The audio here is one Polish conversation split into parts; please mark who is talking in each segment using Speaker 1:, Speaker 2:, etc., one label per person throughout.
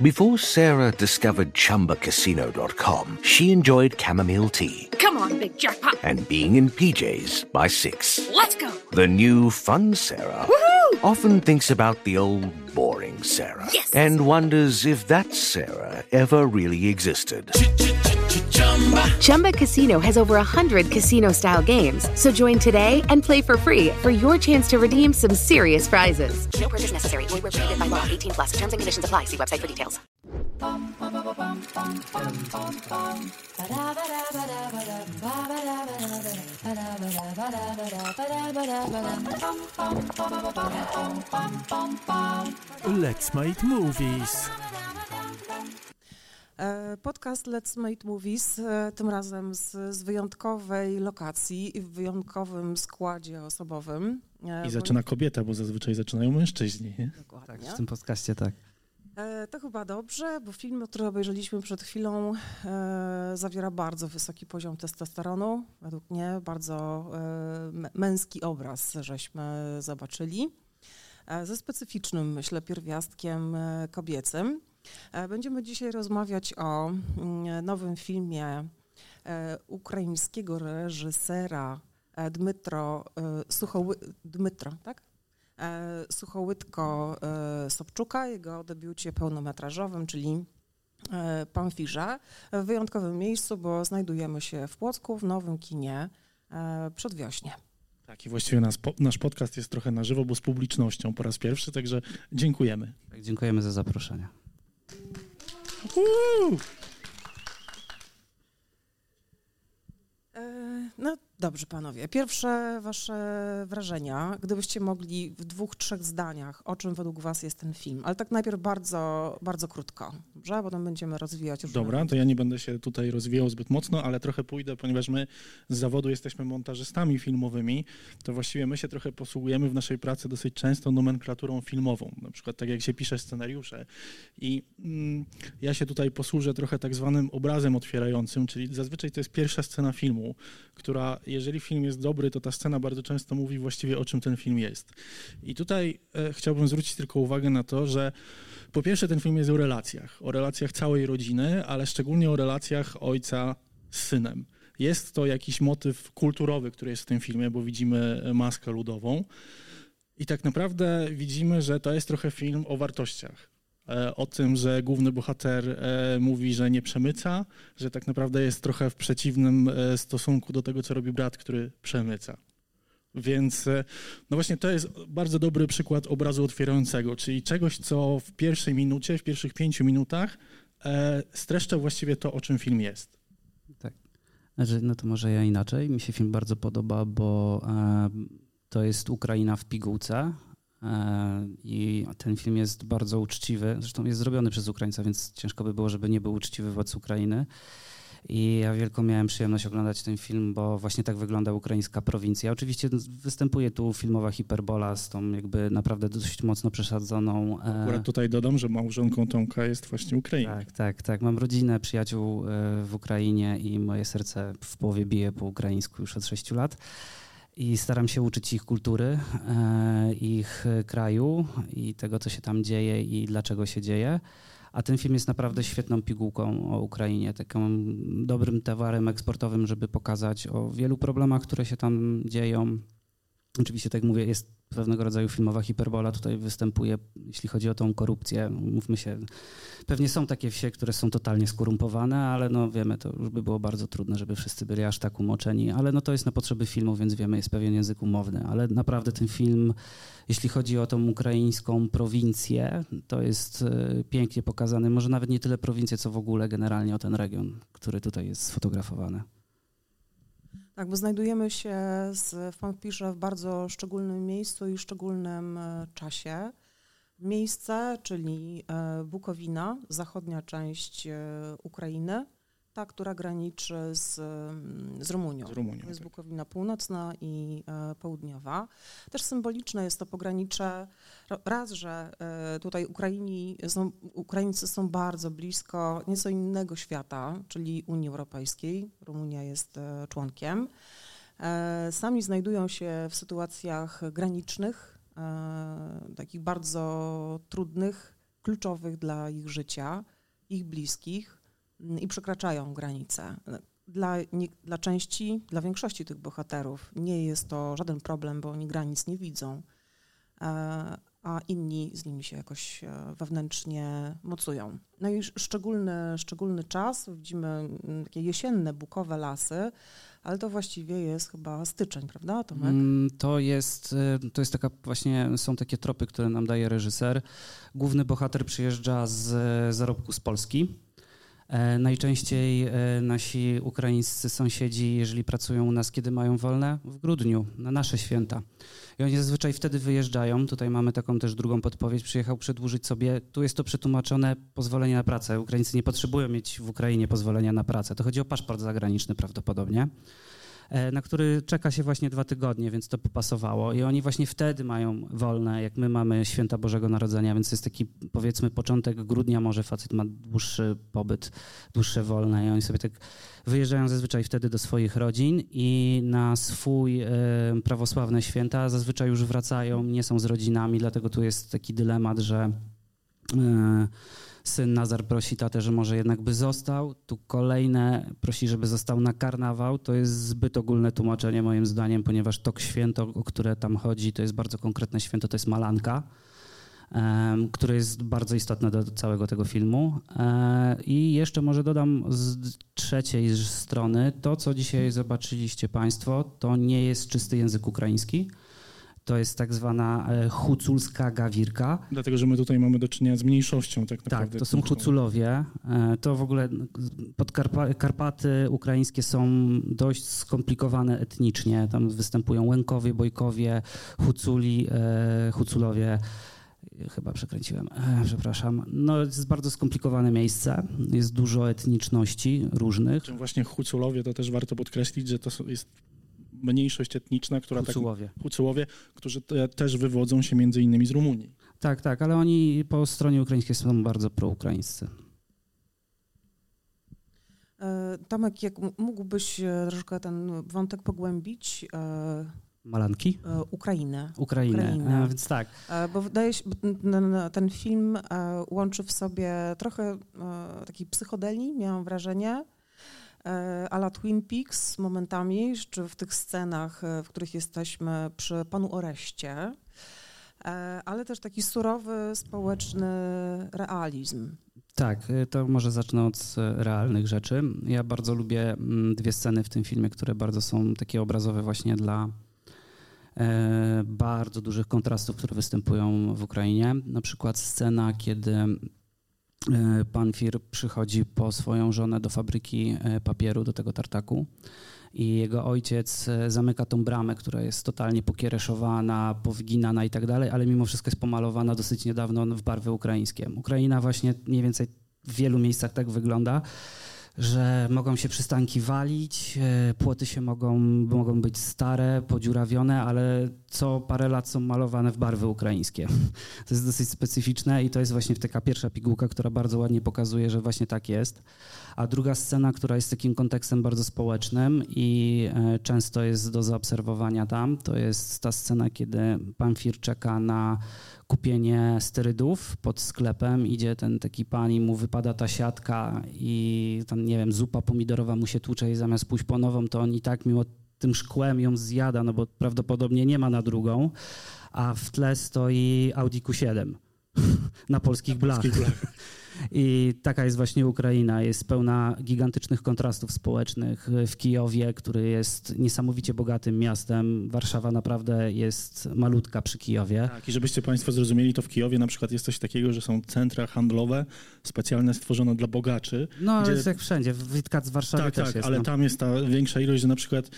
Speaker 1: Before Sarah discovered ChumbaCasino.com, she enjoyed chamomile tea
Speaker 2: Come on, big jackpot.
Speaker 1: and being in PJs by six.
Speaker 2: Let's go.
Speaker 1: The new fun Sarah
Speaker 2: Woohoo!
Speaker 1: often thinks about the old boring Sarah
Speaker 2: Yes.
Speaker 1: and wonders if that Sarah ever really existed.
Speaker 3: Chumba Casino has over 100 casino style games. So join today and play for free for your chance to redeem some serious prizes. No purchase necessary. Void where prohibited by law. 18 plus. Terms and conditions apply. See website for details.
Speaker 4: Let's Make Movies.
Speaker 5: E, Podcast Let's Make Movies, e, tym razem z, z wyjątkowej lokacji i w wyjątkowym składzie osobowym. E,
Speaker 6: I zaczyna kobieta, bo zazwyczaj zaczynają mężczyźni. Nie?
Speaker 5: Dokładnie.
Speaker 7: Tak, w tym podcaście tak.
Speaker 5: To chyba dobrze, bo film, który obejrzeliśmy przed chwilą, e, zawiera bardzo wysoki poziom testosteronu. Według mnie bardzo e, męski obraz żeśmy zobaczyli. E, ze specyficznym, myślę, pierwiastkiem kobiecym. E, będziemy dzisiaj rozmawiać o mm, nowym filmie e, ukraińskiego reżysera e, Dmytro Suchoły, Dmytro, tak? Suchołydko e, Sobczuka, jego debiucie pełnometrażowym, czyli Pamfirze, w wyjątkowym miejscu, bo znajdujemy się w Płocku, w nowym kinie przedwiośnie.
Speaker 6: Tak, i właściwie nas, po, nasz podcast jest trochę na żywo, bo z publicznością po raz pierwszy, także dziękujemy.
Speaker 7: tak. Dziękujemy za zaproszenie.
Speaker 5: E, No dobrze, panowie. Pierwsze wasze wrażenia, gdybyście mogli w dwóch, trzech zdaniach, o czym według was jest ten film. Ale tak najpierw bardzo, bardzo krótko, dobrze? Potem będziemy rozwijać różne
Speaker 6: Dobra, to ja nie będę się tutaj rozwijał zbyt mocno, ale trochę pójdę, ponieważ my z zawodu jesteśmy montażystami filmowymi, to właściwie my się trochę posługujemy w naszej pracy dosyć często nomenklaturą filmową, na przykład tak jak się pisze scenariusze. I mm, ja się tutaj posłużę trochę tak zwanym obrazem otwierającym, czyli zazwyczaj to jest pierwsza scena filmu, która, jeżeli film jest dobry, to ta scena bardzo często mówi właściwie o czym ten film jest. I tutaj e, chciałbym zwrócić tylko uwagę na to, że po pierwsze ten film jest o relacjach, o relacjach całej rodziny, ale szczególnie o relacjach ojca z synem. Jest to jakiś motyw kulturowy, który jest w tym filmie, bo widzimy e, maskę ludową. I tak naprawdę widzimy, że to jest trochę film o wartościach. E, O tym, że główny bohater e, mówi, że nie przemyca, że tak naprawdę jest trochę w przeciwnym e, stosunku do tego, co robi brat, który przemyca. Więc no właśnie to jest bardzo dobry przykład obrazu otwierającego, czyli czegoś, co w pierwszej minucie, w pierwszych pięciu minutach streszcza właściwie to, o czym film jest.
Speaker 7: Znaczy, no to może ja inaczej. Mi się film bardzo podoba, bo to jest Ukraina w pigułce. E, I ten film jest bardzo uczciwy. Zresztą jest zrobiony przez Ukraińca, więc ciężko by było, żeby nie był uczciwy wobec Ukrainy. I ja wielką miałem przyjemność oglądać ten film, bo właśnie tak wygląda ukraińska prowincja. Oczywiście występuje tu filmowa hiperbola z tą jakby naprawdę dość mocno przesadzoną. e,
Speaker 6: Akurat tutaj dodam, że małżonką Tomka jest właśnie Ukraina.
Speaker 7: tak, tak, tak. Mam rodzinę, przyjaciół e, w Ukrainie i moje serce w połowie bije po ukraińsku już od sześciu lat. I staram się uczyć ich kultury, e, ich kraju i tego, co się tam dzieje i dlaczego się dzieje. A ten film jest naprawdę świetną pigułką o Ukrainie, takim dobrym towarem eksportowym, żeby pokazać o wielu problemach, które się tam dzieją. Oczywiście, tak jak mówię, jest pewnego rodzaju filmowa hiperbola tutaj występuje, jeśli chodzi o tą korupcję. Mówmy się, pewnie są takie wsie, które są totalnie skorumpowane, ale no wiemy, to już by było bardzo trudne, żeby wszyscy byli aż tak umoczeni, ale no to jest na potrzeby filmu, więc wiemy, jest pewien język umowny, ale naprawdę ten film, jeśli chodzi o tą ukraińską prowincję, to jest e, pięknie pokazany, może nawet nie tyle prowincję, co w ogóle generalnie o ten region, który tutaj jest sfotografowany.
Speaker 5: Tak, bo znajdujemy się z, w Pampirze w bardzo szczególnym miejscu i szczególnym e, czasie. Miejsce, czyli e, Bukowina, zachodnia część e, Ukrainy, ta, która graniczy z, mm, z Rumunią.
Speaker 6: Z Rumunią,
Speaker 5: jest
Speaker 6: tak.
Speaker 5: Bukowina północna i e, południowa. Też symboliczne jest to pogranicze. Raz, że e, tutaj Ukraini są, Ukraińcy są bardzo blisko nieco innego świata, czyli Unii Europejskiej. Rumunia jest e, członkiem. Sami znajdują się w sytuacjach granicznych, takich bardzo trudnych, kluczowych dla ich życia, ich bliskich i przekraczają granice. Dla, nie, dla części, dla większości tych bohaterów nie jest to żaden problem, bo oni granic nie widzą, e, a inni z nimi się jakoś e, wewnętrznie mocują. No i szczególny, szczególny czas, widzimy mm, takie jesienne, bukowe lasy, ale to właściwie jest chyba styczeń, prawda Tomek? Mm,
Speaker 7: to jest, e, to jest taka właśnie, są takie tropy, które nam daje reżyser. Główny bohater przyjeżdża z zarobku z Polski. Najczęściej nasi ukraińscy sąsiedzi, jeżeli pracują u nas, kiedy mają wolne? W grudniu, na nasze święta. I oni zazwyczaj wtedy wyjeżdżają. Tutaj mamy taką też drugą podpowiedź. Przyjechał przedłużyć sobie. Tu jest to przetłumaczone pozwolenie na pracę. Ukraińcy nie potrzebują mieć w Ukrainie pozwolenia na pracę. To chodzi o paszport zagraniczny prawdopodobnie. E, na który czeka się właśnie dwa tygodnie, więc to popasowało. I oni właśnie wtedy mają wolne, jak my mamy święta Bożego Narodzenia, więc jest taki powiedzmy początek grudnia, może facet ma dłuższy pobyt, dłuższe wolne i oni sobie tak wyjeżdżają zazwyczaj wtedy do swoich rodzin i na swój e, prawosławne święta zazwyczaj już wracają, nie są z rodzinami, dlatego tu jest taki dylemat, że e, syn Nazar prosi tatę, że może jednak by został. Tu kolejne prosi, żeby został na karnawał. To jest zbyt ogólne tłumaczenie moim zdaniem, ponieważ to święto, o które tam chodzi, to jest bardzo konkretne święto, to jest Malanka, które jest bardzo istotne do całego tego filmu. E, I jeszcze może dodam z trzeciej strony, to co dzisiaj zobaczyliście Państwo, to nie jest czysty język ukraiński to jest tak zwana e, huculska gawirka.
Speaker 6: Dlatego, że my tutaj mamy do czynienia z mniejszością tak, tak naprawdę.
Speaker 7: Tak, to są huculowie. E, to w ogóle podkarpa Karpaty ukraińskie są dość skomplikowane etnicznie. Tam występują Łękowie, Bojkowie, Huculi, e, Huculowie chyba przekręciłem, przepraszam. No, jest bardzo skomplikowane miejsce, jest dużo etniczności różnych.
Speaker 6: Właśnie Huculowie to też warto podkreślić, że to jest mniejszość etniczna, która
Speaker 7: Hucułowie.
Speaker 6: Tak, Hucułowie, którzy te, też wywodzą się między innymi z Rumunii.
Speaker 7: Tak, tak, ale oni po stronie ukraińskiej są bardzo proukraińscy.
Speaker 5: E, Tomek, jak mógłbyś e, troszkę ten wątek pogłębić?
Speaker 7: E, Malanki?
Speaker 5: Ukrainę.
Speaker 7: Ukrainę, Ukrainę. A, więc tak.
Speaker 5: Bo wydaje się, ten, ten film łączy w sobie trochę takiej psychodelii, miałam wrażenie, ala Twin Peaks momentami, czy w tych scenach, e, w których jesteśmy przy panu Oreście, e, ale też taki surowy społeczny realizm.
Speaker 7: Tak, e, to może zacznę od realnych rzeczy. Ja bardzo lubię mm, dwie sceny w tym filmie, które bardzo są takie obrazowe właśnie dla bardzo dużych kontrastów, które występują w Ukrainie. Na przykład scena, kiedy E, pan Fir przychodzi po swoją żonę do fabryki e, papieru, do tego tartaku i jego ojciec e, zamyka tą bramę, która jest totalnie pokiereszowana, powginana i tak dalej, ale mimo wszystko jest pomalowana dosyć niedawno w barwy ukraińskie. Ukraina właśnie mniej więcej w wielu miejscach tak wygląda że mogą się przystanki walić, e, płoty się mogą, mogą być stare, podziurawione, ale co parę lat są malowane w barwy ukraińskie. To jest dosyć specyficzne i to jest właśnie taka pierwsza pigułka, która bardzo ładnie pokazuje, że właśnie tak jest. A druga scena, która jest takim kontekstem bardzo społecznym i e, często jest do zaobserwowania tam, to jest ta scena, kiedy pan Fir czeka na kupienie sterydów pod sklepem. Idzie ten taki pan i mu wypada ta siatka i tam, nie wiem, zupa pomidorowa mu się tłucze i zamiast pójść po nową, to on i tak mimo tym szkłem ją zjada, no bo prawdopodobnie nie ma na drugą, a w tle stoi Audi Q7 na polskich na. Polskich blach. I taka jest właśnie Ukraina. Jest pełna gigantycznych kontrastów społecznych. W Kijowie, który jest niesamowicie bogatym miastem, Warszawa naprawdę jest malutka przy Kijowie.
Speaker 6: Tak, i żebyście Państwo zrozumieli, to w Kijowie na przykład jest coś takiego, że są centra handlowe specjalne stworzone dla bogaczy.
Speaker 7: No, gdzie... jest jak wszędzie. W Witkac w Warszawie
Speaker 6: tak,
Speaker 7: też
Speaker 6: tak,
Speaker 7: jest.
Speaker 6: ale
Speaker 7: no.
Speaker 6: tam jest ta większa ilość, że na przykład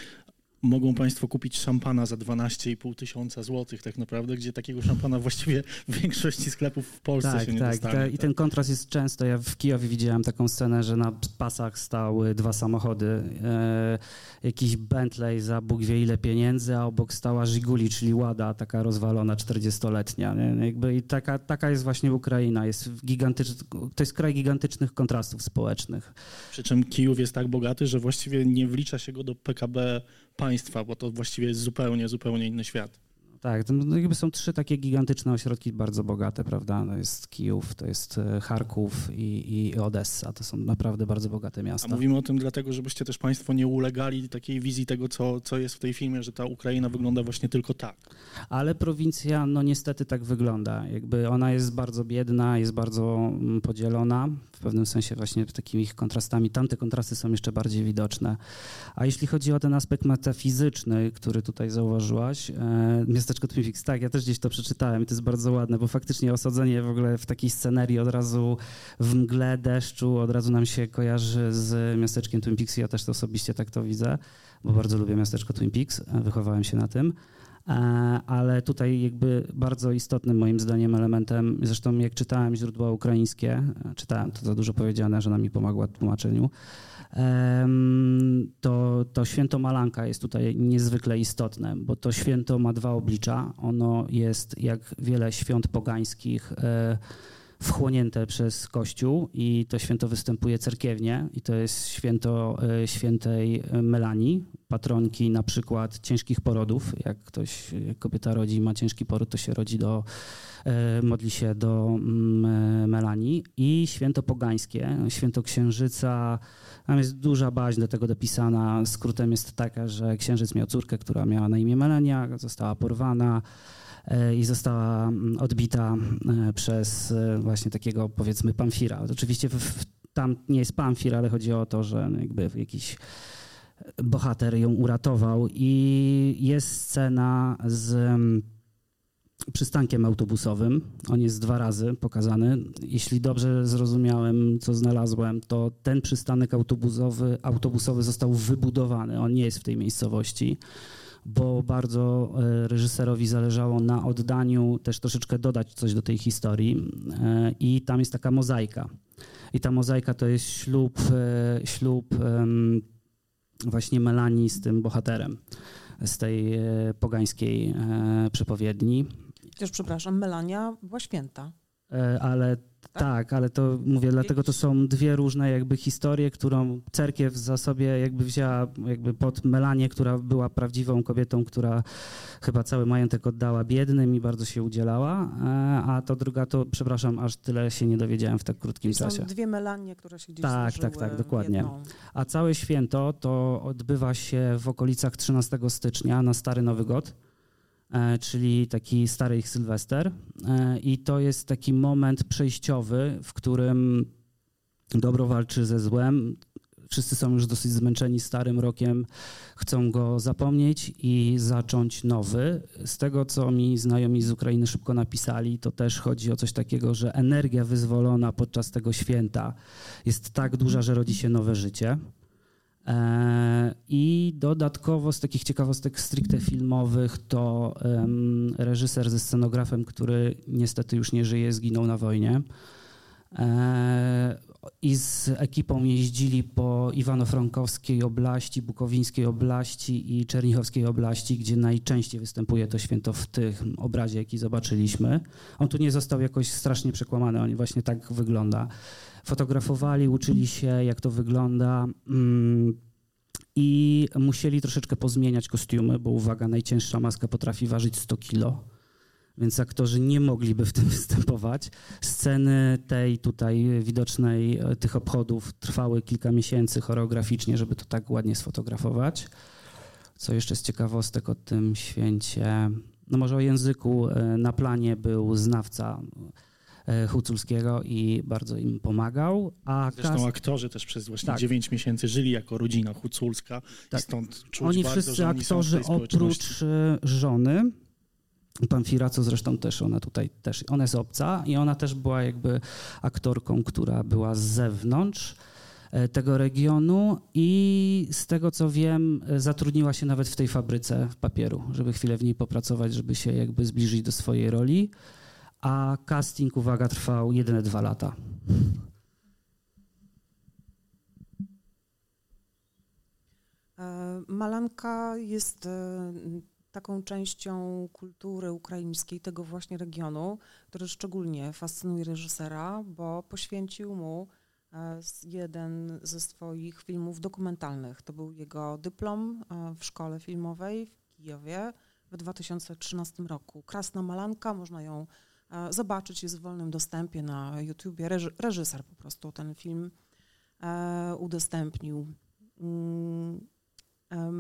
Speaker 6: mogą Państwo kupić szampana za 12,5 tysiąca złotych tak naprawdę, gdzie takiego szampana właściwie w większości sklepów w Polsce
Speaker 7: tak,
Speaker 6: się nie
Speaker 7: tak,
Speaker 6: dostanie.
Speaker 7: Tak, i ten kontrast jest często. Ja w Kijowie widziałem taką scenę, że na pasach stały dwa samochody. E, jakiś Bentley za Bóg wie ile pieniędzy, a obok stała Żiguli, czyli Łada, taka rozwalona 40-letnia. Jakby I taka, taka jest właśnie Ukraina. Jest gigantycz... To jest kraj gigantycznych kontrastów społecznych.
Speaker 6: Przy czym Kijów jest tak bogaty, że właściwie nie wlicza się go do PKB państwa, bo to właściwie jest zupełnie, zupełnie inny świat.
Speaker 7: Tak, no jakby są trzy takie gigantyczne ośrodki bardzo bogate, prawda? To jest Kijów, to jest e, Charków i, i Odessa. To są naprawdę bardzo bogate miasta.
Speaker 6: A mówimy o tym dlatego, żebyście też Państwo nie ulegali takiej wizji tego, co, co jest w tej filmie, że ta Ukraina wygląda właśnie tylko tak.
Speaker 7: Ale prowincja, no niestety tak wygląda. Jakby ona jest bardzo biedna, jest bardzo mm, podzielona, w pewnym sensie właśnie takimi kontrastami. Tamte kontrasty są jeszcze bardziej widoczne. A jeśli chodzi o ten aspekt metafizyczny, który tutaj zauważyłaś, e, miasteczko Peaks, tak, ja też gdzieś to przeczytałem i to jest bardzo ładne, bo faktycznie osadzenie w ogóle w takiej scenerii od razu w mgle deszczu od razu nam się kojarzy z miasteczkiem Twin Peaks. Ja też to osobiście tak to widzę, bo bardzo lubię miasteczko Twin Peaks, wychowałem się na tym. E, ale tutaj jakby bardzo istotnym moim zdaniem elementem, zresztą jak czytałem źródła ukraińskie, e, czytałem to za dużo powiedziane, że nam mi pomagła w tłumaczeniu, to, to święto Malanka jest tutaj niezwykle istotne, bo to święto ma dwa oblicza. Ono jest jak wiele świąt pogańskich e, wchłonięte przez Kościół i to święto występuje cerkiewnie i to jest święto e, świętej Melanii, patronki na przykład ciężkich porodów. Jak ktoś, jak kobieta rodzi ma ciężki poród, to się rodzi do, e, modli się do mm, Melanii i święto pogańskie, święto księżyca, tam jest duża baźń do tego dopisana. Skrótem jest taka, że księżyc miał córkę, która miała na imię Melania, została porwana e, i została mm, odbita e, przez e, właśnie takiego powiedzmy Pamfira. Oczywiście tam nie jest Pamfir, ale chodzi o to, że jakby jakiś bohater ją uratował i jest scena z mm, przystankiem autobusowym. On jest dwa razy pokazany. Jeśli dobrze zrozumiałem, co znalazłem, to ten przystanek autobusowy, autobusowy został wybudowany. On nie jest w tej miejscowości, bo bardzo e, reżyserowi zależało na oddaniu, też troszeczkę dodać coś do tej historii. E, I tam jest taka mozaika. I ta mozaika to jest ślub, e, ślub właśnie Melanii z tym bohaterem z tej pogańskiej przepowiedni.
Speaker 5: Też przepraszam, Melania była święta.
Speaker 7: E, ale tak? tak? ale to mówię, dlatego to są dwie różne jakby historie, którą cerkiew za sobie jakby wzięła jakby pod Melanię, która była prawdziwą kobietą, która chyba cały majątek oddała biednym i bardzo się udzielała, e, a to druga to, przepraszam, aż tyle się nie dowiedziałem w tak krótkim
Speaker 5: są
Speaker 7: czasie.
Speaker 5: Są dwie Melanie, które się gdzieś
Speaker 7: Tak, tak, tak, dokładnie. A całe święto to odbywa się w okolicach 13 stycznia na Stary Nowy God czyli taki stary ich Sylwester. E, I to jest taki moment przejściowy, w którym dobro walczy ze złem. Wszyscy są już dosyć zmęczeni starym rokiem, chcą go zapomnieć i zacząć nowy. Z tego, co mi znajomi z Ukrainy szybko napisali, to też chodzi o coś takiego, że energia wyzwolona podczas tego święta jest tak duża, że rodzi się nowe życie. E, I dodatkowo z takich ciekawostek stricte filmowych to reżyser ze scenografem, który niestety już nie żyje, zginął na wojnie. E, I z ekipą jeździli po Iwano-Frankowskiej oblaści, Bukowińskiej oblaści i Czernichowskiej oblaści, gdzie najczęściej występuje to święto w tym obrazie, jaki zobaczyliśmy. On tu nie został jakoś strasznie przekłamany, on właśnie tak wygląda fotografowali, uczyli się, jak to wygląda. Mm, I musieli troszeczkę pozmieniać kostiumy, bo uwaga, najcięższa maska potrafi ważyć 100 kilo, więc aktorzy nie mogliby w tym występować. Sceny tej tutaj widocznej, e, tych obchodów trwały kilka miesięcy choreograficznie, żeby to tak ładnie sfotografować. Co jeszcze z ciekawostek o tym święcie? No może o języku. E, na planie był znawca Huculskiego i bardzo im pomagał.
Speaker 6: A Zresztą aktorzy też przez właśnie tak. 9 miesięcy żyli jako rodzina Huculska tak. i stąd czuć
Speaker 7: Oni
Speaker 6: bardzo,
Speaker 7: wszyscy oni aktorzy oprócz e, żony, Pamfira, co zresztą też ona tutaj też, ona jest obca i ona też była jakby aktorką, która była z zewnątrz e, tego regionu i z tego co wiem, zatrudniła się nawet w tej fabryce papieru, żeby chwilę w niej popracować, żeby się jakby zbliżyć do swojej roli a casting, uwaga, trwał jedyne dwa lata.
Speaker 5: E, Malanka jest e, taką częścią kultury ukraińskiej, tego właśnie regionu, który szczególnie fascynuje reżysera, bo poświęcił mu e, jeden ze swoich filmów dokumentalnych. To był jego dyplom w szkole filmowej w Kijowie w 2013 roku. Krasna Malanka, można ją zobaczyć, jest w wolnym dostępie na YouTubie. Reżyser po prostu ten film e, udostępnił. Mm,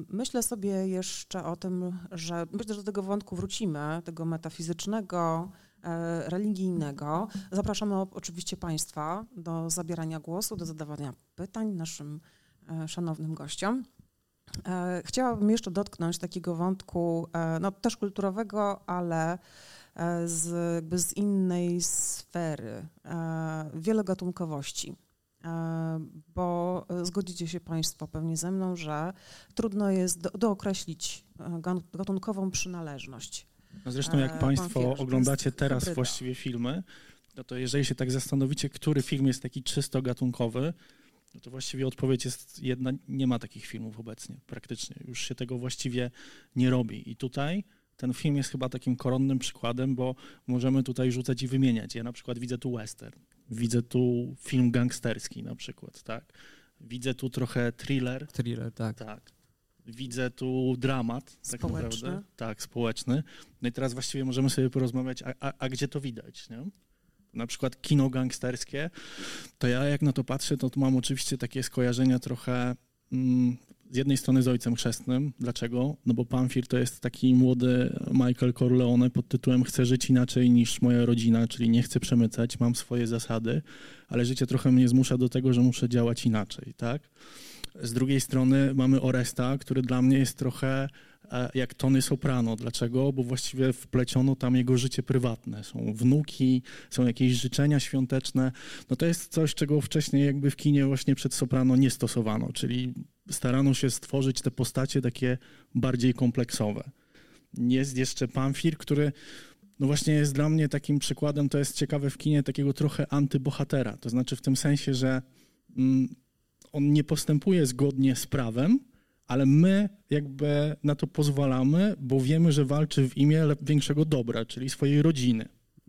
Speaker 5: myślę sobie jeszcze o tym, że myślę, że do tego wątku wrócimy, tego metafizycznego, religijnego. Zapraszamy oczywiście Państwa do zabierania głosu, do zadawania pytań naszym szanownym gościom. E, chciałabym jeszcze dotknąć takiego wątku, e, no też kulturowego, ale e, z, jakby z innej sfery, wielogatunkowości. Bo zgodzicie się Państwo pewnie ze mną, że trudno jest do, dookreślić gatunkową przynależność.
Speaker 6: No zresztą jak Państwo oglądacie teraz hybryda. właściwie filmy, no to jeżeli się tak zastanowicie, który film jest taki czysto gatunkowy, no to właściwie odpowiedź jest jedna, nie ma takich filmów obecnie, praktycznie. Już się tego właściwie nie robi. I tutaj ten film jest chyba takim koronnym przykładem, bo możemy tutaj rzucać i wymieniać. Ja na przykład widzę tu western, widzę tu film gangsterski na przykład, tak? Widzę tu trochę thriller.
Speaker 7: Thriller, tak.
Speaker 6: Tak. Widzę tu dramat, tak społeczny. naprawdę. Tak, społeczny. No i teraz właściwie możemy sobie porozmawiać, a, a, a gdzie to widać, nie? na przykład kino gangsterskie, to ja jak na to patrzę, to mam oczywiście takie skojarzenia trochę mm, z jednej strony z Ojcem Chrzestnym. Dlaczego? No bo Pamfir to jest taki młody Michael Corleone pod tytułem Chcę żyć inaczej niż moja rodzina, czyli nie chcę przemycać, mam swoje zasady, ale życie trochę mnie zmusza do tego, że muszę działać inaczej, tak? Z drugiej strony mamy Oresta, który dla mnie jest trochę e, jak Tony Soprano. Dlaczego? Bo właściwie wpleciono tam jego życie prywatne. Są wnuki, są jakieś życzenia świąteczne. No to jest coś, czego wcześniej jakby w kinie właśnie przed Soprano nie stosowano, czyli starano się stworzyć te postacie takie bardziej kompleksowe. Jest jeszcze Pamfir, który no właśnie jest dla mnie takim przykładem, to jest ciekawe w kinie, takiego trochę antybohatera. To znaczy w tym sensie, że mm, on nie postępuje zgodnie z prawem, ale my jakby na to pozwalamy, bo wiemy, że walczy w imię większego dobra, czyli swojej rodziny.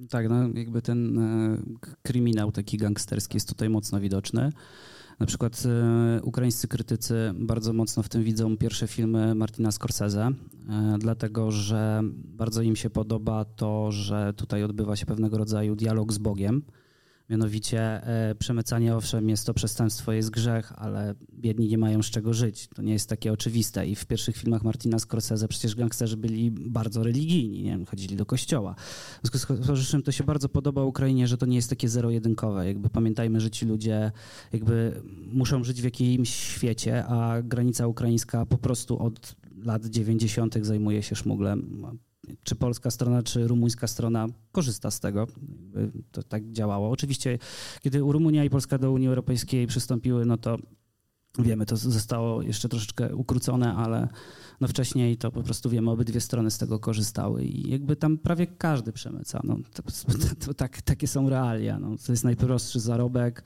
Speaker 7: Tak, no jakby ten e, kryminał taki gangsterski jest tutaj mocno widoczny. Na przykład e, ukraińscy krytycy bardzo mocno w tym widzą pierwsze filmy Martina Scorsese, e, dlatego że bardzo im się podoba to, że tutaj odbywa się pewnego rodzaju dialog z Bogiem Mianowicie e, przemycanie, owszem, jest to przestępstwo, jest grzech, ale biedni nie mają z czego żyć. To nie jest takie oczywiste. I w pierwszych filmach Martina Scorsese przecież gangsterzy byli bardzo religijni, nie wiem, chodzili do kościoła. W związku z powyższym to się bardzo podoba Ukrainie, że to nie jest takie zero-jedynkowe. Jakby pamiętajmy, że ci ludzie jakby muszą żyć w jakimś świecie, a granica ukraińska po prostu od lat 90. zajmuje się szmuglem czy polska strona, czy rumuńska strona korzysta z tego. To tak działało. Oczywiście, kiedy Rumunia i Polska do Unii Europejskiej przystąpiły, no to wiemy, to zostało jeszcze troszeczkę ukrócone, ale no wcześniej to po prostu wiemy, obydwie strony z tego korzystały i jakby tam prawie każdy przemyca. No, to, to, to tak, takie są realia. No. To jest najprostszy zarobek.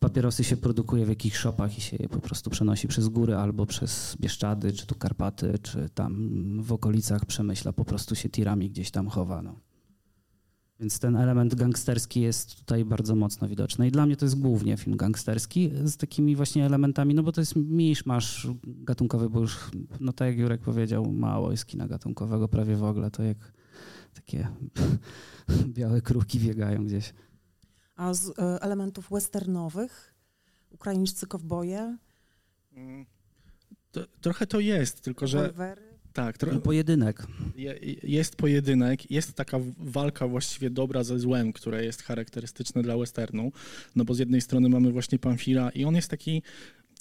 Speaker 7: Papierosy się produkuje w jakichś shopach i się je po prostu przenosi przez góry albo przez Bieszczady, czy tu Karpaty, czy tam w okolicach Przemyśla po prostu się tirami gdzieś tam chowa. No. Więc ten element gangsterski jest tutaj bardzo mocno widoczny. I dla mnie to jest głównie film gangsterski z takimi właśnie elementami, no bo to jest misz masz gatunkowy, bo już, no tak jak Jurek powiedział, mało jest kina gatunkowego, prawie w ogóle. To jak takie białe kruki biegają gdzieś.
Speaker 5: A z e, elementów westernowych, ukraińscy kowboje?
Speaker 6: Mm, to, trochę to jest, tylko że...
Speaker 7: Tak, trochę. pojedynek.
Speaker 6: Jest pojedynek, jest taka walka właściwie dobra ze złem, które jest charakterystyczne dla westernu. No bo z jednej strony mamy właśnie Pamfira i on jest taki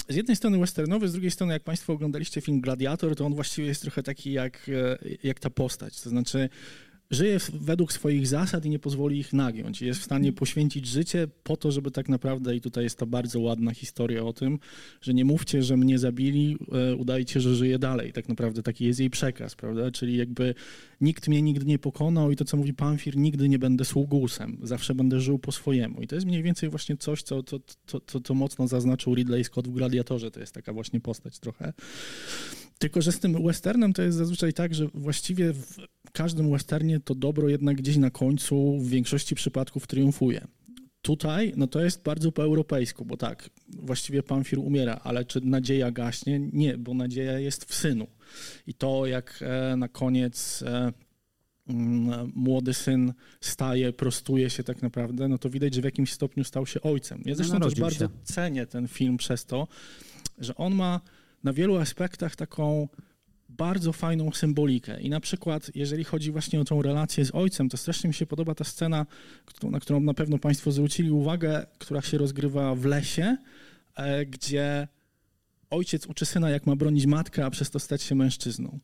Speaker 6: z jednej strony westernowy, z drugiej strony jak Państwo oglądaliście film Gladiator, to on właściwie jest trochę taki jak, e, jak ta postać. To znaczy żyje według swoich zasad i nie pozwoli ich nagiąć. Jest w stanie poświęcić życie po to, żeby tak naprawdę, i tutaj jest ta bardzo ładna historia o tym, że nie mówcie, że mnie zabili, e, udajcie, że żyję dalej. Tak naprawdę taki jest jej przekaz, prawda? Czyli jakby nikt mnie nigdy nie pokonał i to, co mówi Pamfir, nigdy nie będę sługusem. Zawsze będę żył po swojemu. I to jest mniej więcej właśnie coś, co to, to, to mocno zaznaczył Ridley Scott w Gladiatorze. To jest taka właśnie postać trochę. Tylko, że z tym westernem to jest zazwyczaj tak, że właściwie w każdym westernie to dobro jednak gdzieś na końcu w większości przypadków triumfuje. Tutaj, no to jest bardzo po europejsku, bo tak, właściwie Pamfir umiera, ale czy nadzieja gaśnie? Nie, bo nadzieja jest w synu. I to, jak e, na koniec e, mm, młody syn staje, prostuje się tak naprawdę, no to widać, że w jakimś stopniu stał się ojcem. Ja zresztą też bardzo się. cenię ten film przez to, że on ma na wielu aspektach taką bardzo fajną symbolikę. I na przykład, jeżeli chodzi właśnie o tą relację z ojcem, to strasznie mi się podoba ta scena, na którą na pewno Państwo zwrócili uwagę, która się rozgrywa w lesie, e, gdzie ojciec uczy syna, jak ma bronić matkę, a przez to stać się mężczyzną.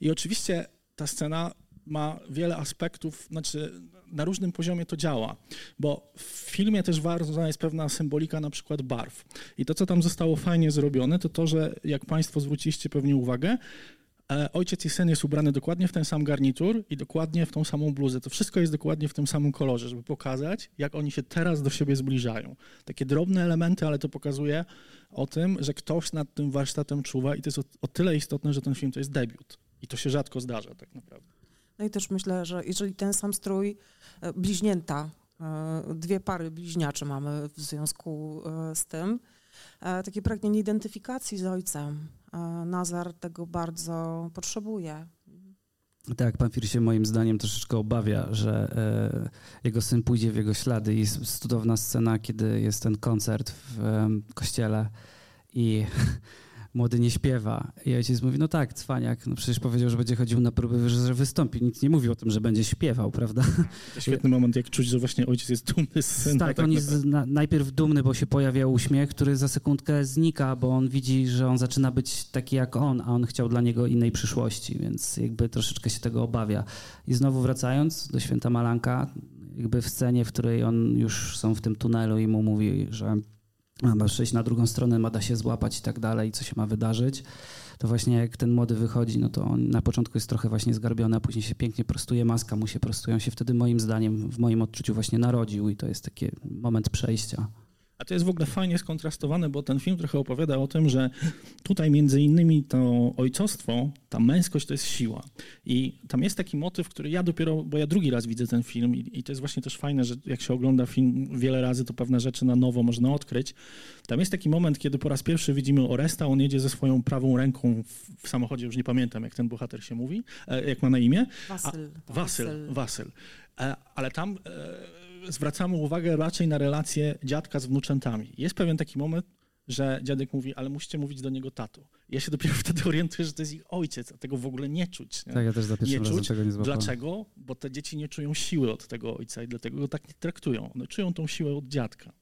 Speaker 6: I oczywiście ta scena ma wiele aspektów, znaczy na różnym poziomie to działa, bo w filmie też ważna jest pewna symbolika na przykład barw. I to, co tam zostało fajnie zrobione, to to, że jak Państwo zwróciliście pewnie uwagę, ojciec i syn jest ubrany dokładnie w ten sam garnitur i dokładnie w tą samą bluzę. To wszystko jest dokładnie w tym samym kolorze, żeby pokazać, jak oni się teraz do siebie zbliżają. Takie drobne elementy, ale to pokazuje o tym, że ktoś nad tym warsztatem czuwa i to jest o, o tyle istotne, że ten film to jest debiut. I to się rzadko zdarza tak naprawdę.
Speaker 5: No i też myślę, że jeżeli ten sam strój, e, bliźnięta, e, dwie pary bliźniaczy mamy w związku z tym, takie pragnienie identyfikacji z ojcem, Nazar tego bardzo potrzebuje.
Speaker 7: Tak, pan Fir się moim zdaniem troszeczkę obawia, że e, jego syn pójdzie w jego ślady. I cudowna scena, kiedy jest ten koncert w e, kościele i młody nie śpiewa. I ojciec mówi, no tak, cwaniak, no przecież powiedział, że będzie chodził na próby, że wystąpi. Nic nie mówił o tym, że będzie śpiewał, prawda?
Speaker 6: To świetny moment, jak czuć, że właśnie ojciec jest dumny z syna.
Speaker 7: Tak, tak on jest na, najpierw dumny, bo się pojawia uśmiech, który za sekundkę znika, bo on widzi, że on zaczyna być taki jak on, a on chciał dla niego innej przyszłości, więc jakby troszeczkę się tego obawia. I znowu wracając do święta Malanka, jakby w scenie, w której on już są w tym tunelu i mu mówi, że ma przejść na drugą stronę, ma da się złapać i tak dalej, co się ma wydarzyć, to właśnie jak ten młody wychodzi, no to on na początku jest trochę właśnie zgarbiony, a później się pięknie prostuje, maska mu się prostują się wtedy moim zdaniem, w moim odczuciu właśnie narodził i to jest taki moment przejścia.
Speaker 6: A to jest w ogóle fajnie skontrastowane, bo ten film trochę opowiada o tym, że tutaj między innymi to ojcostwo, ta męskość to jest siła. I tam jest taki motyw, który ja dopiero, bo ja drugi raz widzę ten film i, i to jest właśnie też fajne, że jak się ogląda film wiele razy, to pewne rzeczy na nowo można odkryć. Tam jest taki moment, kiedy po raz pierwszy widzimy Oresta, on jedzie ze swoją prawą ręką w, w samochodzie, już nie pamiętam jak ten bohater się mówi, e, jak ma na imię.
Speaker 5: Wasyl.
Speaker 6: A, Wasyl, Wasyl. E, ale tam e, zwracamy uwagę raczej na relacje dziadka z wnuczętami. Jest pewien taki moment, że dziadek mówi, ale musicie mówić do niego tato. Ja się dopiero wtedy orientuję, że to jest ich ojciec, a tego w ogóle nie czuć. Nie?
Speaker 7: Tak, ja też za pierwszym nie czuć. tego nie złapałem.
Speaker 6: Dlaczego? Bo te dzieci nie czują siły od tego ojca i dlatego go tak nie traktują. One czują tą siłę od dziadka.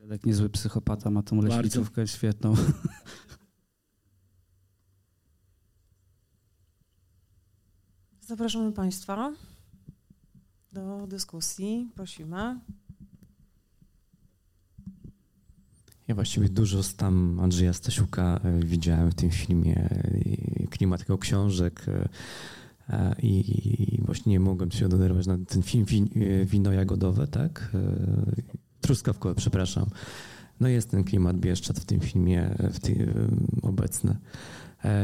Speaker 7: Dziadek niezły psychopata, ma tą leśnicówkę świetną.
Speaker 5: Zapraszamy Państwa do dyskusji. Prosimy.
Speaker 2: Ja właściwie dużo z tam Andrzeja Stasiuka e, widziałem w tym filmie, klimat jego książek e, i, właśnie nie mogłem się oderwać na ten film e, Wino Jagodowe, tak? Truskawkowe, przepraszam. No jest ten klimat Bieszczad w tym filmie w tym, obecny.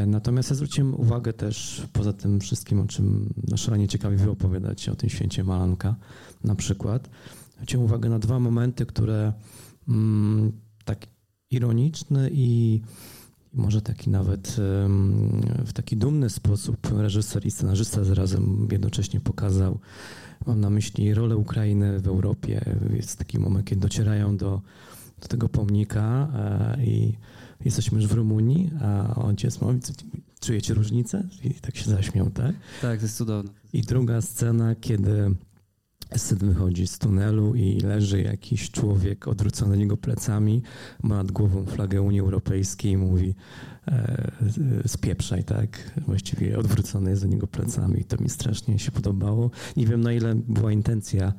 Speaker 2: Natomiast ja zwróciłem uwagę też, poza tym wszystkim, o czym no szalenie ciekawie wy opowiadać o tym święcie Malanka na przykład, zwróciłem uwagę na dwa momenty, które mm, tak ironiczny i może taki nawet w taki dumny sposób reżyser i scenarzysta zarazem jednocześnie pokazał. Mam na myśli rolę Ukrainy w Europie. Jest taki moment, kiedy docierają do, do tego pomnika e, i jesteśmy już w Rumunii, a ojciec mówi, czujecie różnicę? I tak się zaśmiał, tak?
Speaker 7: Tak, to jest cudowne.
Speaker 2: I druga scena, kiedy Syn wychodzi z tunelu i leży jakiś człowiek odwrócony do niego plecami, ma nad głową flagę Unii Europejskiej i mówi e, spieprzaj, tak? Właściwie odwrócony jest do niego plecami. To mi strasznie się podobało. Nie wiem na ile była intencja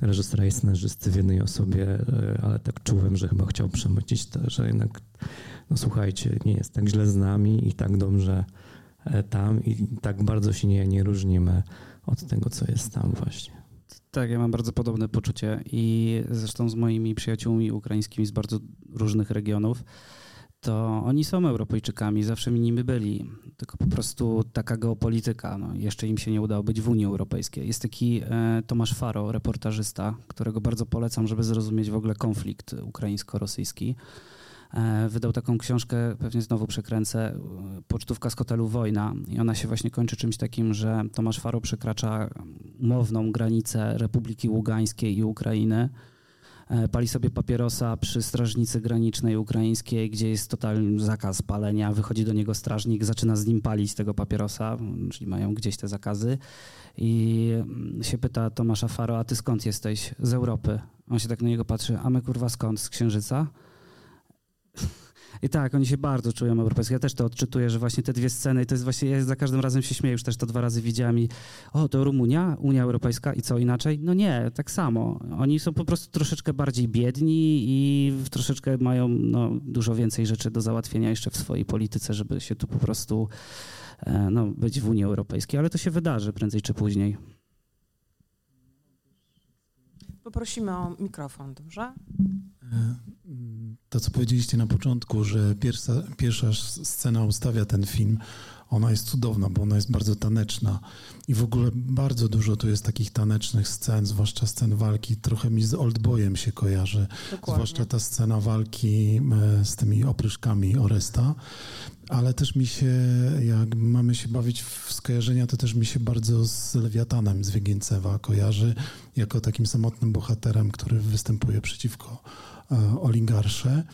Speaker 2: reżysera i scenarzysty w jednej osobie, e, ale tak czułem, że chyba chciał przemycić to, że jednak, no słuchajcie, nie jest tak źle z nami i tak dobrze e, tam i tak bardzo się nie, nie różnimy od tego, co jest tam właśnie.
Speaker 7: Tak, ja mam bardzo podobne poczucie i zresztą z moimi przyjaciółmi ukraińskimi z bardzo różnych regionów, to oni są Europejczykami, zawsze mi nimi byli, tylko po prostu taka geopolityka, no, jeszcze im się nie udało być w Unii Europejskiej. Jest taki e, Tomasz Faro, reportażysta, którego bardzo polecam, żeby zrozumieć w ogóle konflikt ukraińsko-rosyjski. E, wydał taką książkę, pewnie znowu przekręcę, Pocztówka z hotelu Wojna i ona się właśnie kończy czymś takim, że Tomasz Faro przekracza umowną granicę Republiki Ługańskiej i Ukrainy, E, pali sobie papierosa przy strażnicy granicznej ukraińskiej, gdzie jest totalny zakaz palenia. Wychodzi do niego strażnik, zaczyna z nim palić tego papierosa, czyli mają gdzieś te zakazy. I mm, się pyta Tomasza Faro, a ty skąd jesteś? Z Europy. On się tak na niego patrzy, a my kurwa skąd? Z Księżyca? I tak, oni się bardzo czują europejsko. Ja też to odczytuję, że właśnie te dwie sceny, to jest właśnie, ja za każdym razem się śmieję, już też to dwa razy widziałem i o, to Rumunia, Unia Europejska i co inaczej? No nie, tak samo. Oni są po prostu troszeczkę bardziej biedni i troszeczkę mają no, dużo więcej rzeczy do załatwienia jeszcze w swojej polityce, żeby się tu po prostu e, no, być w Unii Europejskiej, ale to się wydarzy prędzej czy później.
Speaker 5: Poprosimy o mikrofon, dobrze?
Speaker 8: E, to, co powiedzieliście na początku, że pierwsza, pierwsza scena ustawia ten film, ona jest cudowna, bo ona jest bardzo taneczna. I w ogóle bardzo dużo tu jest takich tanecznych scen, zwłaszcza scen walki. Trochę mi z Oldboyem się kojarzy. Dokładnie. Zwłaszcza ta scena walki e, z tymi opryszkami Oresta. Ale też mi się, jak mamy się bawić w skojarzenia, to też mi się bardzo z Lewiatanem z Wiegięcewa kojarzy, jako takim samotnym bohaterem, który występuje przeciwko oligarsze,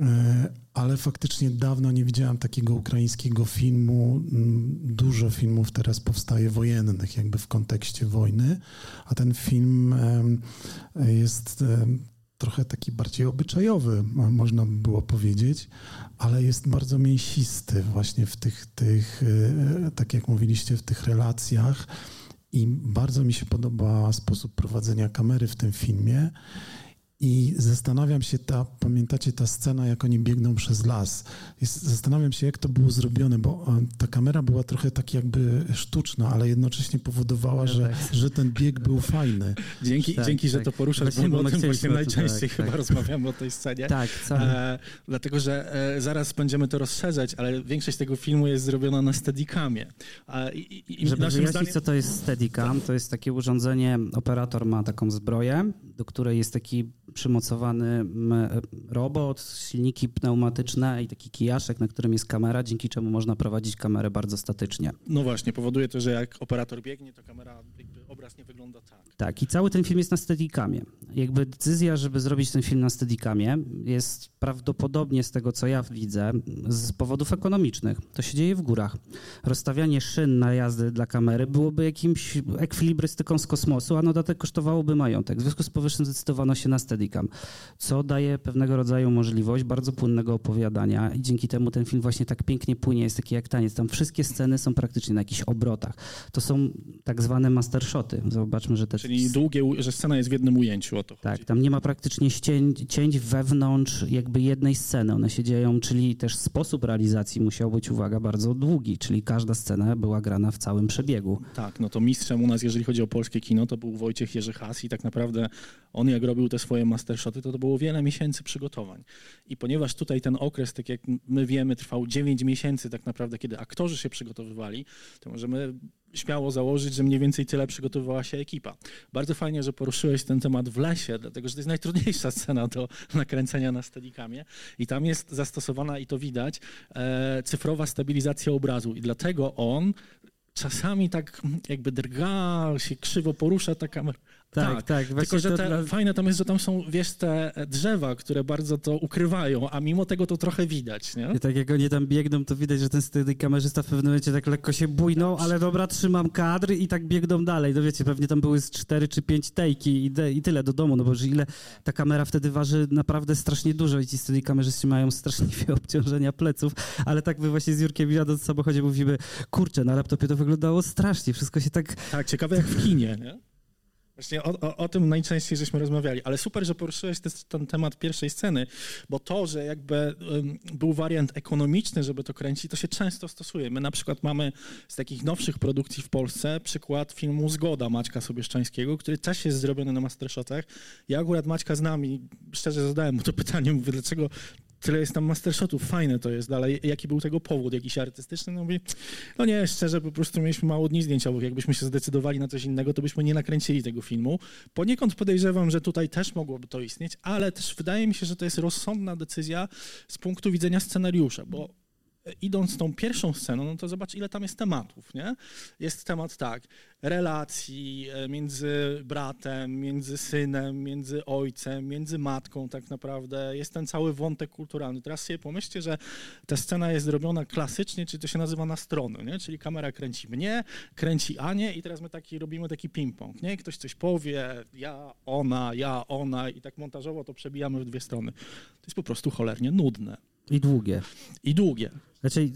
Speaker 8: e, ale faktycznie dawno nie widziałam takiego ukraińskiego filmu. Mm, dużo filmów teraz powstaje wojennych, jakby w kontekście wojny, a ten film jest trochę taki bardziej obyczajowy, można by było powiedzieć, ale jest bardzo mięsisty właśnie w tych, tych e, tak jak mówiliście, w tych relacjach. I bardzo mi się podoba sposób prowadzenia kamery w tym filmie. I zastanawiam się, ta, pamiętacie ta scena, jak oni biegną przez las. Zastanawiam się, jak to było zrobione, bo e, ta kamera była trochę tak jakby sztuczna, ale jednocześnie powodowała, że, tak. że ten bieg był fajny.
Speaker 6: Dzięki, tak, dzięki tak. że to poruszasz, bo o tym właśnie najczęściej tak, chyba tak. rozmawiamy o tej scenie.
Speaker 7: Tak,
Speaker 6: e, Dlatego, że e, zaraz będziemy to rozszerzać, ale większość tego filmu jest zrobiona na Steadicamie.
Speaker 7: E, i, i Żeby wyjaśnić, zdaniem... co to jest Steadicam, to jest takie urządzenie, operator ma taką zbroję, do której jest taki przymocowany robot, silniki pneumatyczne i taki kijaszek, na którym jest kamera, dzięki czemu można prowadzić kamerę bardzo statycznie.
Speaker 6: No właśnie, powoduje to, że jak operator biegnie, to kamera, obraz nie wygląda tak.
Speaker 7: Tak, i cały ten film jest na Steadicamie. Jakby decyzja, żeby zrobić ten film na Steadicamie jest prawdopodobnie z tego, co ja widzę, z powodów ekonomicznych. To się dzieje w górach. Rozstawianie szyn na jazdy dla kamery byłoby jakimś ekwilibrystyką z kosmosu, a na dodatek kosztowałoby majątek. W związku z powyższym zdecydowano się na Steadicam, co daje pewnego rodzaju możliwość bardzo płynnego opowiadania i dzięki temu ten film właśnie tak pięknie płynie, jest taki jak taniec. Tam wszystkie sceny są praktycznie na jakichś obrotach. To są tak zwane mastershoty. Zobaczmy, że te...
Speaker 6: Czyli długie, że scena jest w jednym ujęciu, o to
Speaker 7: Tak, chodzi. tam nie ma praktycznie cięć, cięć wewnątrz jakby jednej sceny. One się dzieją, czyli też sposób realizacji musiał być, uwaga, bardzo długi, czyli każda scena była grana w całym przebiegu.
Speaker 6: Tak, no to mistrzem u nas, jeżeli chodzi o polskie kino, to był Wojciech Jerzy Has i tak naprawdę on jak robił te swoje mastershoty, to to było wiele miesięcy przygotowań. I ponieważ tutaj ten okres, tak jak my wiemy, trwał 9 miesięcy tak naprawdę, kiedy aktorzy się przygotowywali, to możemy śmiało założyć, że mniej więcej tyle przygotowywała się ekipa. Bardzo fajnie, że poruszyłeś ten temat w lesie, dlatego że to jest najtrudniejsza scena do nakręcenia na Steadicamie i tam jest zastosowana, i to widać, e, cyfrowa stabilizacja obrazu i dlatego on czasami tak jakby drga, się krzywo porusza ta kamera, tak, tak. tak Tylko, że te, dla... fajne tam jest, że tam są, wiesz, te drzewa, które bardzo to ukrywają, a mimo tego to trochę widać, nie?
Speaker 7: I tak jak oni tam biegną, to widać, że ten wtedy kamerzysta w pewnym momencie tak lekko się bujnął, ale dobra, trzymam kadr i tak biegną dalej. No wiecie, pewnie tam były z cztery czy pięć tejki i, de, i tyle do domu, no bo że ile ta kamera wtedy waży naprawdę strasznie dużo i ci wtedy kamerzyści mają straszliwe obciążenia pleców, ale tak my właśnie z Jurkiem jadąc w samochodzie mówimy, kurczę, na laptopie to wyglądało strasznie, wszystko się tak...
Speaker 6: Tak, ciekawe jak w kinie, nie? Właśnie o, o, o, tym najczęściej żeśmy rozmawiali, ale super, że poruszyłeś ten temat pierwszej sceny, bo to, że jakby um, był wariant ekonomiczny, żeby to kręcić, to się często stosuje. My na przykład mamy z takich nowszych produkcji w Polsce przykład filmu Zgoda Maćka Sobieszczańskiego, który też jest zrobiony na mastershotach. Ja akurat Maćka znam i szczerze zadałem mu to pytanie, mówię, dlaczego tyle jest tam mastershotów, fajne to jest, ale jaki był tego powód, jakiś artystyczny? No no nie, szczerze, po prostu mieliśmy mało dni zdjęciowych, jakbyśmy się zdecydowali na coś innego, to byśmy nie nakręcili tego filmu. Poniekąd podejrzewam, że tutaj też mogłoby to istnieć, ale też wydaje mi się, że to jest rozsądna decyzja z punktu widzenia scenariusza, bo idąc tą pierwszą sceną, no to zobacz, ile tam jest tematów, nie? Jest temat tak, relacji e, między bratem, między synem, między ojcem, między matką tak naprawdę. Jest ten cały wątek kulturalny. Teraz sobie pomyślcie, że ta scena jest zrobiona klasycznie, czyli to się nazywa na strony, nie? Czyli kamera kręci mnie, kręci Anię i teraz my taki robimy taki ping-pong, nie? Ktoś coś powie, ja, ona, ja, ona i tak montażowo to przebijamy w dwie strony. To jest po prostu cholernie nudne.
Speaker 7: I długie.
Speaker 6: I długie.
Speaker 7: Znaczy,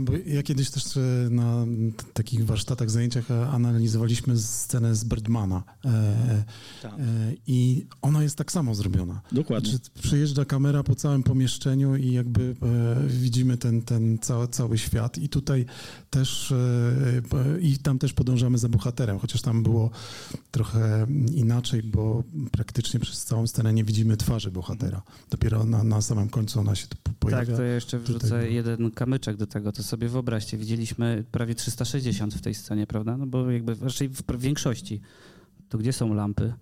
Speaker 8: Bo ja kiedyś też e, na takich warsztatach, zajęciach e, analizowaliśmy scenę z Birdmana. E,
Speaker 6: Tak.
Speaker 8: I ona jest tak samo zrobiona.
Speaker 6: Dokładnie.
Speaker 8: Znaczy, przyjeżdża kamera po całym pomieszczeniu i jakby widzimy ten, ten cały, cały świat. I tutaj też, i tam też podążamy za bohaterem, chociaż tam było trochę inaczej, bo praktycznie przez całą scenę nie widzimy twarzy bohatera. Dopiero na, na samym końcu ona się tu pojawia.
Speaker 7: Tak, to ja jeszcze wrzucę
Speaker 8: Tutaj-
Speaker 7: jeden kamyczek do tego, to sobie wyobraźcie, widzieliśmy prawie 360 w tej scenie, prawda? No bo jakby raczej w większości. To gdzie są lampy?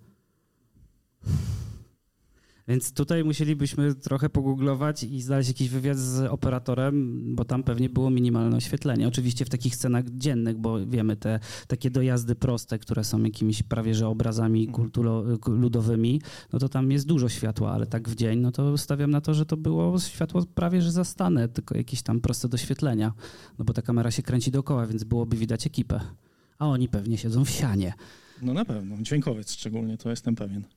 Speaker 7: Więc tutaj musielibyśmy trochę pogooglować i znaleźć jakiś wywiad z operatorem, bo tam pewnie było minimalne oświetlenie. Oczywiście w takich scenach dziennych, bo wiemy, te takie dojazdy proste, które są jakimiś prawie że obrazami kultulo, ludowymi, no to tam jest dużo światła, ale tak w dzień, no to stawiam na to, że to było światło prawie że zastane, tylko jakieś tam proste doświetlenia, no bo ta kamera się kręci dookoła, więc byłoby widać ekipę. A oni pewnie siedzą w sianie.
Speaker 6: No na pewno, dźwiękowiec szczególnie, to jestem pewien.
Speaker 5: E,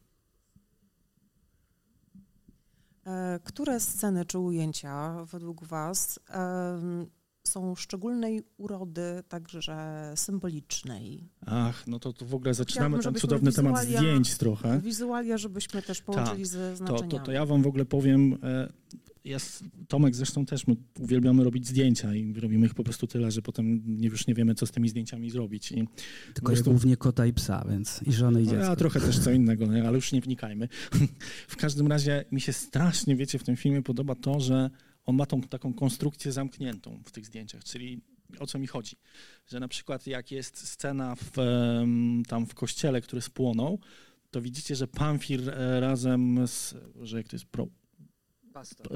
Speaker 5: Które sceny czy ujęcia według Was są szczególnej urody, także symbolicznej?
Speaker 6: Ach, no to, to w ogóle zaczynamy ten cudowny temat zdjęć trochę.
Speaker 5: Wizualia, żebyśmy też połączyli ze
Speaker 6: To,
Speaker 5: znaczeniami.
Speaker 6: to, to ja wam w ogóle powiem, e, jest, Tomek zresztą też, my uwielbiamy robić zdjęcia i robimy ich po prostu tyle, że potem nie, już nie wiemy, co z tymi zdjęciami zrobić. I
Speaker 7: Tylko
Speaker 6: prostu-
Speaker 7: głównie kota i psa, więc i żony i
Speaker 6: No,
Speaker 7: dziecko.
Speaker 6: ja trochę też co innego, no, ale już nie wnikajmy. W każdym razie mi się strasznie, wiecie, w tym filmie podoba to, że on ma tą taką konstrukcję zamkniętą w tych zdjęciach, czyli o co mi chodzi? Że na przykład jak jest scena w, tam w kościele, który spłonął, to widzicie, że Pamfir e, razem z, że jak to jest pro,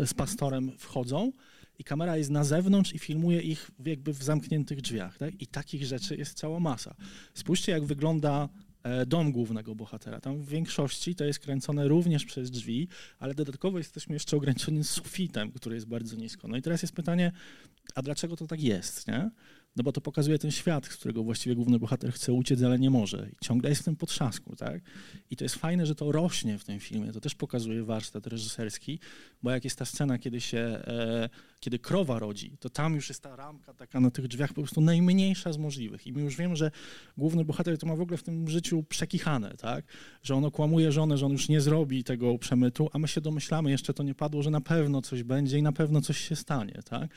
Speaker 6: z pastorem wchodzą i kamera jest na zewnątrz i filmuje ich jakby w zamkniętych drzwiach. Tak? I takich rzeczy jest cała masa. Spójrzcie, jak wygląda e, dom głównego bohatera. Tam w większości to jest kręcone również przez drzwi, ale dodatkowo jesteśmy jeszcze ograniczeni sufitem, który jest bardzo nisko. No i teraz jest pytanie, a dlaczego to tak jest, nie? No bo to pokazuje ten świat, z którego właściwie główny bohater chce uciec, ale nie może. I ciągle jest w tym potrzasku, tak? I to jest fajne, że to rośnie w tym filmie. To też pokazuje warsztat reżyserski, bo jak jest ta scena, kiedy się, e, kiedy krowa rodzi, to tam już jest ta ramka taka na tych drzwiach po prostu najmniejsza z możliwych. I my już wiemy, że główny bohater to ma w ogóle w tym życiu przekichane, tak? Że on okłamuje żonę, że on już nie zrobi tego przemytu, a my się domyślamy, jeszcze to nie padło, że na pewno coś będzie i na pewno coś się stanie, tak?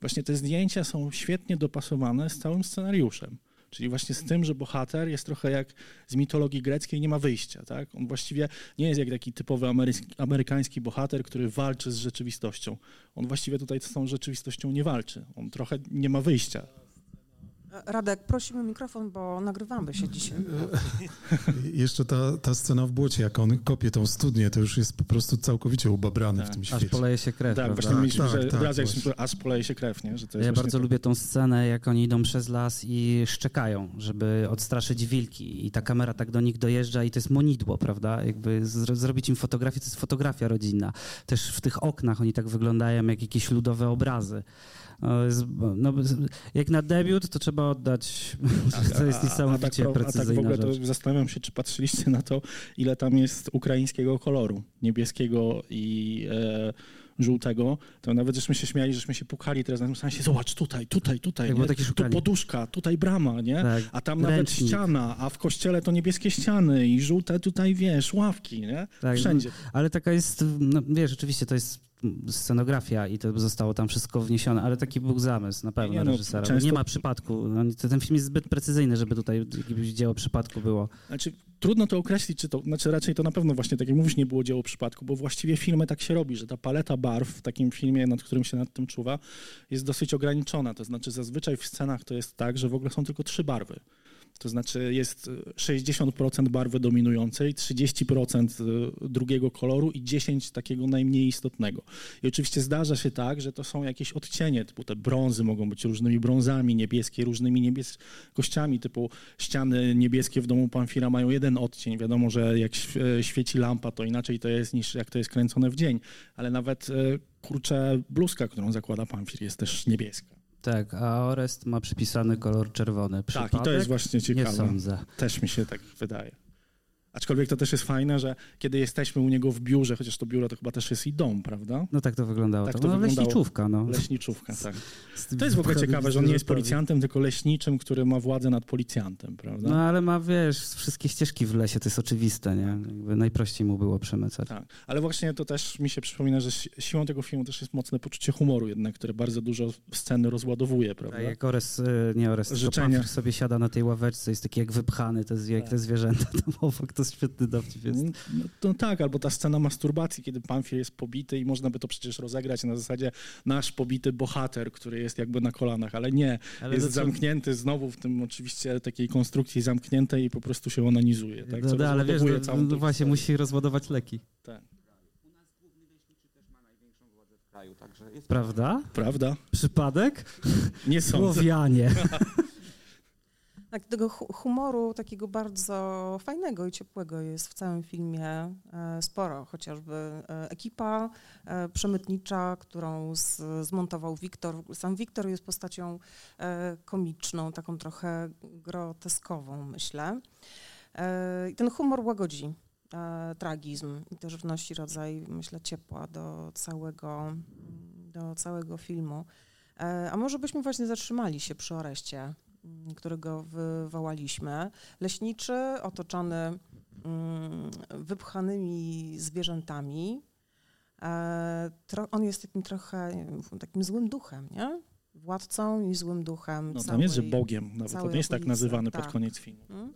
Speaker 6: Właśnie te zdjęcia są świetnie dopasowane z całym scenariuszem. Czyli właśnie z tym, że bohater jest trochę jak z mitologii greckiej, nie ma wyjścia. Tak? On właściwie nie jest jak taki typowy ameryk- amerykański bohater, który walczy z rzeczywistością. On właściwie tutaj z tą rzeczywistością nie walczy. On trochę nie ma wyjścia.
Speaker 5: Radek, prosimy mikrofon, bo nagrywamy się dzisiaj.
Speaker 8: Jeszcze ta, ta scena w błocie, jak on kopie tą studnię, to już jest po prostu całkowicie ubabrany
Speaker 6: Tak.
Speaker 8: w tym
Speaker 7: Aż
Speaker 8: świecie.
Speaker 7: poleje się krew,
Speaker 6: Tak, właśnie mieliśmy,
Speaker 8: Tak,
Speaker 6: że
Speaker 8: tak,
Speaker 6: raz jak
Speaker 8: właśnie.
Speaker 6: aż poleje się krew, nie? Że to jest
Speaker 7: Ja bardzo
Speaker 6: to-
Speaker 7: lubię tą scenę, jak oni idą przez las i szczekają, żeby odstraszyć wilki. I ta kamera tak do nich dojeżdża i to jest monidło, prawda? Jakby zro- zrobić im fotografię, to jest fotografia rodzinna. Też w tych oknach oni tak wyglądają jak jakieś ludowe obrazy. No, no, jak na debiut, to trzeba oddać, to jest
Speaker 6: A- a-
Speaker 7: niesamowicie
Speaker 6: a tak, pro- A tak w
Speaker 7: precyzyjna
Speaker 6: ogóle to
Speaker 7: rzecz.
Speaker 6: zastanawiam się, czy patrzyliście na to, ile tam jest ukraińskiego koloru, niebieskiego i e, żółtego, to nawet żeśmy się śmiali, żeśmy się pukali teraz na tym sensie, zobacz tutaj, tutaj, tutaj, tu poduszka, tutaj brama, nie?
Speaker 7: Tak,
Speaker 6: A tam nawet
Speaker 7: ręcznik.
Speaker 6: ściana, a w kościele to niebieskie ściany i żółte tutaj, wiesz, ławki, nie?
Speaker 7: Tak,
Speaker 6: Wszędzie.
Speaker 7: Ale taka jest, no wiesz, rzeczywiście to jest scenografia i to zostało tam wszystko wniesione, ale taki był zamysł na pewno
Speaker 6: Nie, no,
Speaker 7: reżysera.
Speaker 6: często-
Speaker 7: Nie ma przypadku. No, ten film jest zbyt precyzyjny, żeby tutaj jakieś dzieło przypadku było.
Speaker 6: Znaczy, trudno to określić, czy to, znaczy raczej to na pewno właśnie, tak jak mówisz, nie było dzieło przypadku, bo właściwie filmy tak się robi, że ta paleta barw w takim filmie, nad którym się nad tym czuwa, jest dosyć ograniczona. To znaczy zazwyczaj w scenach to jest tak, że w ogóle są tylko trzy barwy. To znaczy jest y, 60% barwy dominującej, 30% y, drugiego koloru i 10% takiego najmniej istotnego. I oczywiście zdarza się tak, że to są jakieś odcienie, typu te brązy mogą być różnymi brązami, niebieskie różnymi niebieskościami, typu ściany niebieskie w domu Pamfira mają jeden odcień. Wiadomo, że jak e, świeci lampa, to inaczej to jest niż jak to jest kręcone w dzień. Ale nawet e, kurczę bluzka, którą zakłada Pamfir jest też niebieska.
Speaker 7: Tak, a Orest ma przypisany kolor czerwony.
Speaker 6: Tak, i to jest właśnie
Speaker 7: Nie
Speaker 6: ciekawe.
Speaker 7: sądzę.
Speaker 6: Też mi się tak wydaje. Aczkolwiek to też jest fajne, że kiedy jesteśmy u niego w biurze, chociaż to biuro to chyba też jest i dom, prawda?
Speaker 7: No tak to wyglądało.
Speaker 6: Tak
Speaker 7: to no,
Speaker 6: wyglądało.
Speaker 7: leśniczówka, no.
Speaker 6: Leśniczówka, tak. To jest w ogóle ciekawe, że on nie jest policjantem, tylko leśniczym, który ma władzę nad policjantem, prawda?
Speaker 7: No ale ma, wiesz, wszystkie ścieżki w lesie, to jest oczywiste, nie? Jakby najprościej mu było przemycać.
Speaker 6: Tak, ale właśnie to też mi się przypomina, że si- siłą tego filmu też jest mocne poczucie humoru jednak, które bardzo dużo sceny rozładowuje, prawda?
Speaker 7: Tak, jak Ores, y, nie Ores,
Speaker 6: Życzenia.
Speaker 7: Sobie siada na tej ławeczce, jest taki jak wypchany, to jest jak
Speaker 6: Tak.
Speaker 7: te zwierzęta tam obok, to świetny dowcip jest.
Speaker 6: No, to tak, albo ta scena masturbacji, kiedy Pamfir jest pobity i można by to przecież rozegrać na zasadzie nasz pobity bohater, który jest jakby na kolanach, ale nie,
Speaker 7: Ale
Speaker 6: jest
Speaker 7: co-
Speaker 6: zamknięty znowu w tym oczywiście takiej konstrukcji zamkniętej i po prostu się onanizuje, tak?
Speaker 7: no,
Speaker 6: Co
Speaker 7: no, ale wiesz, no,
Speaker 6: całą
Speaker 7: no właśnie
Speaker 6: historię.
Speaker 7: musi rozładować leki.
Speaker 6: Tak.
Speaker 7: Prawda?
Speaker 6: Prawda?
Speaker 7: Przypadek?
Speaker 6: Nie sądzę.
Speaker 7: Słowianie.
Speaker 5: Tak, tego hu- humoru takiego bardzo fajnego i ciepłego jest w całym filmie e, sporo. Chociażby e, ekipa e, przemytnicza, którą zmontował Wiktor. Sam Wiktor jest postacią komiczną, taką trochę groteskową, myślę. I ten humor łagodzi tragizm i też wnosi rodzaj, myślę, ciepła do całego, do całego filmu. A może byśmy właśnie zatrzymali się przy Oreście, którego wywołaliśmy. Leśniczy, otoczony mm, wypchanymi zwierzętami. E, on jest takim trochę takim złym duchem, nie? Władcą i złym duchem.
Speaker 6: No, tam jest, że
Speaker 5: całej-
Speaker 6: Bogiem, nawet
Speaker 5: całej
Speaker 6: on jest tak nazywany pod
Speaker 5: tak.
Speaker 6: koniec filmu.
Speaker 5: Mm.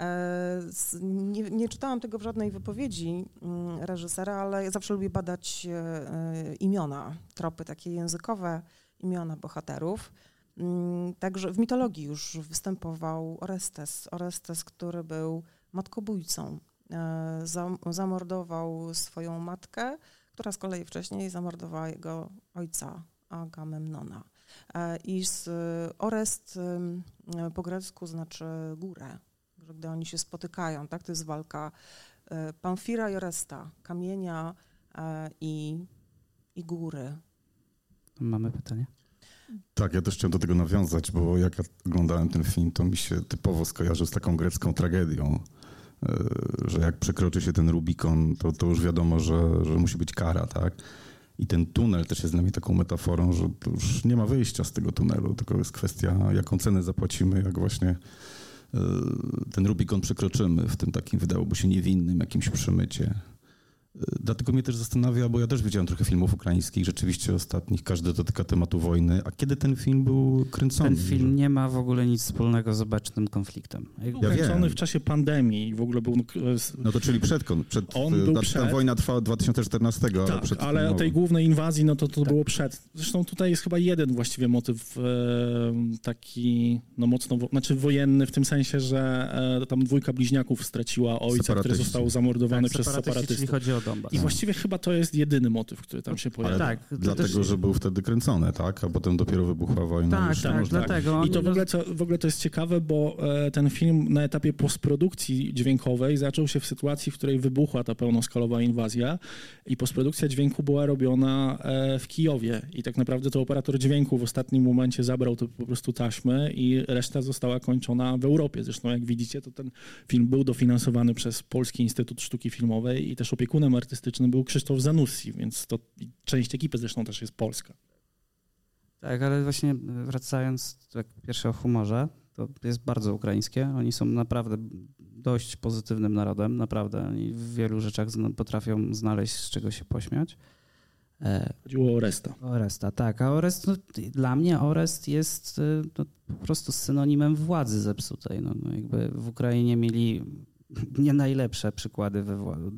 Speaker 5: E, Nie, nie czytałam tego w żadnej wypowiedzi mm, reżysera, ale ja zawsze lubię badać e, imiona, tropy takie językowe, imiona bohaterów. Mm, Także w mitologii już występował Orestes. Orestes, który był matkobójcą. E, zam- Zamordował swoją matkę, która z kolei wcześniej zamordowała jego ojca, Agamemnona. E, I z Orest e, po grecku znaczy górę, że gdy oni się spotykają, tak, to jest walka Pamfira i Oresta, kamienia i, i góry.
Speaker 7: Mamy pytanie?
Speaker 9: Tak, ja też chciałem do tego nawiązać, bo jak ja oglądałem ten film, to mi się typowo skojarzył z taką grecką tragedią, e, że jak przekroczy się ten Rubikon, to, to już wiadomo, że, że musi być kara, tak? I ten tunel też jest dla mnie taką metaforą, że już nie ma wyjścia z tego tunelu, tylko jest kwestia, jaką cenę zapłacimy, jak właśnie e, ten Rubikon przekroczymy w tym takim, wydałoby się, niewinnym jakimś przemycie. Dlatego mnie też zastanawia, bo ja też widziałem trochę filmów ukraińskich, rzeczywiście ostatnich, każdy dotyka tematu wojny. A kiedy ten film był kręcony?
Speaker 7: Ten film nie ma w ogóle nic wspólnego z obecnym konfliktem.
Speaker 6: Był
Speaker 9: Ja
Speaker 6: kręcony
Speaker 9: wiem.
Speaker 6: w czasie pandemii i w ogóle był... e,
Speaker 9: No to czyli przed, przed
Speaker 6: On
Speaker 9: e,
Speaker 6: był
Speaker 9: znaczy, ta
Speaker 6: przed.
Speaker 9: wojna trwała od 2014, ale
Speaker 6: Tak,
Speaker 9: przed
Speaker 6: ale
Speaker 9: filmową.
Speaker 6: tej głównej inwazji, no to to
Speaker 7: Tak.
Speaker 6: było przed. Zresztą tutaj jest chyba jeden właściwie motyw e, taki, no mocno, znaczy wojenny w tym sensie, że tam dwójka bliźniaków straciła ojca, który został zamordowany przez
Speaker 7: separatyści,
Speaker 6: separatystów.
Speaker 7: jeśli chodzi o Donbas.
Speaker 6: I właściwie chyba to jest jedyny motyw, który tam się pojawia.
Speaker 7: tak,
Speaker 9: dlatego,
Speaker 7: też-
Speaker 9: że był wtedy kręcony, tak? A potem dopiero wybuchła wojna.
Speaker 7: Tak, tak,
Speaker 9: można-
Speaker 7: dlatego.
Speaker 6: I to w ogóle, co, w ogóle to jest ciekawe, bo e, ten film na etapie postprodukcji dźwiękowej zaczął się w sytuacji, w której wybuchła ta pełnoskalowa inwazja i postprodukcja dźwięku była robiona e, w Kijowie i tak naprawdę to operator dźwięku w ostatnim momencie zabrał to po prostu taśmy i reszta została kończona w Europie. Zresztą jak widzicie, to ten film był dofinansowany przez Polski Instytut Sztuki Filmowej i też opiekunem dyrektorem artystycznym był Krzysztof Zanussi, więc to część ekipy zresztą też jest polska.
Speaker 7: Tak, ale właśnie wracając tak pierwsze o humorze, to jest bardzo ukraińskie. Oni są naprawdę dość pozytywnym narodem, naprawdę. Oni w wielu rzeczach potrafią znaleźć z czego się pośmiać.
Speaker 6: E, Chodziło o Oresta.
Speaker 7: Oresta, tak. A Orest, no, dla mnie Orest jest y, no, po prostu synonimem władzy zepsutej. No, no jakby w Ukrainie mieli nie najlepsze przykłady we władzy.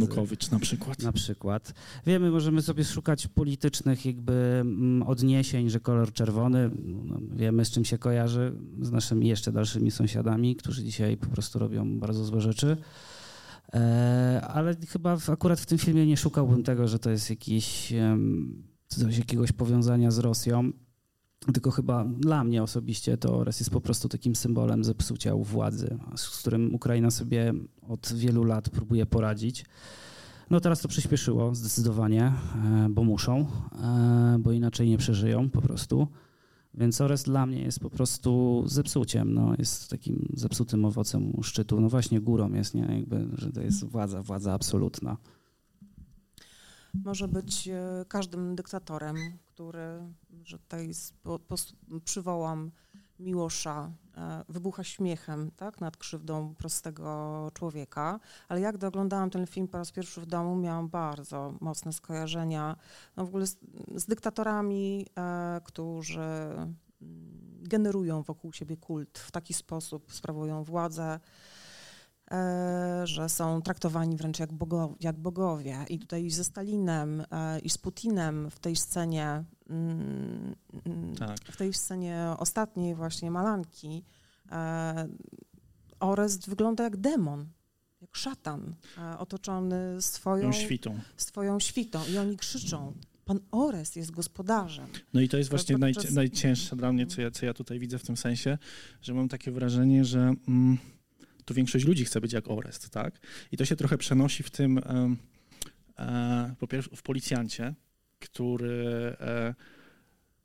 Speaker 6: Janukowicz na przykład.
Speaker 7: Na przykład. Wiemy, możemy sobie szukać politycznych jakby mm, odniesień, że kolor czerwony, no, wiemy z czym się kojarzy, z naszymi jeszcze dalszymi sąsiadami, którzy dzisiaj po prostu robią bardzo złe rzeczy. E, ale chyba akurat w tym filmie nie szukałbym tego, że to jest jakiś coś, jakiegoś powiązania z Rosją. Tylko chyba dla mnie osobiście to Ores jest po prostu takim symbolem zepsucia u władzy, z którym Ukraina sobie od wielu lat próbuje poradzić. No teraz to przyspieszyło zdecydowanie, e, bo muszą, e, bo inaczej nie przeżyją po prostu. Więc Ores dla mnie jest po prostu zepsuciem, no, jest takim zepsutym owocem szczytu. No właśnie górą jest, nie? Jakby, że to jest władza, władza absolutna.
Speaker 5: Może być e, każdym dyktatorem, który, że tutaj przywołam Miłosza, e, wybucha śmiechem tak, nad krzywdą prostego człowieka, ale jak doglądałam ten film po raz pierwszy w domu, miałam bardzo mocne skojarzenia no w ogóle z, z dyktatorami, e, którzy mm, generują wokół siebie kult, w taki sposób sprawują władzę, że są traktowani wręcz jak, bogo, jak bogowie. I tutaj ze Stalinem e, i z Putinem w tej scenie, mm, tak. w tej scenie ostatniej właśnie Malanki, e, Orest wygląda jak demon, jak szatan, otoczony swoją
Speaker 6: świtą.
Speaker 5: swoją świtą. I oni krzyczą, pan Ores jest gospodarzem.
Speaker 6: No i to jest właśnie podczas... naj, najcięższe dla mnie, co ja, co ja tutaj widzę w tym sensie, że mam takie wrażenie, że... Mm, to większość ludzi chce być jak Orest, tak? I to się trochę przenosi w tym, e, po pierwsze w policjancie, który e,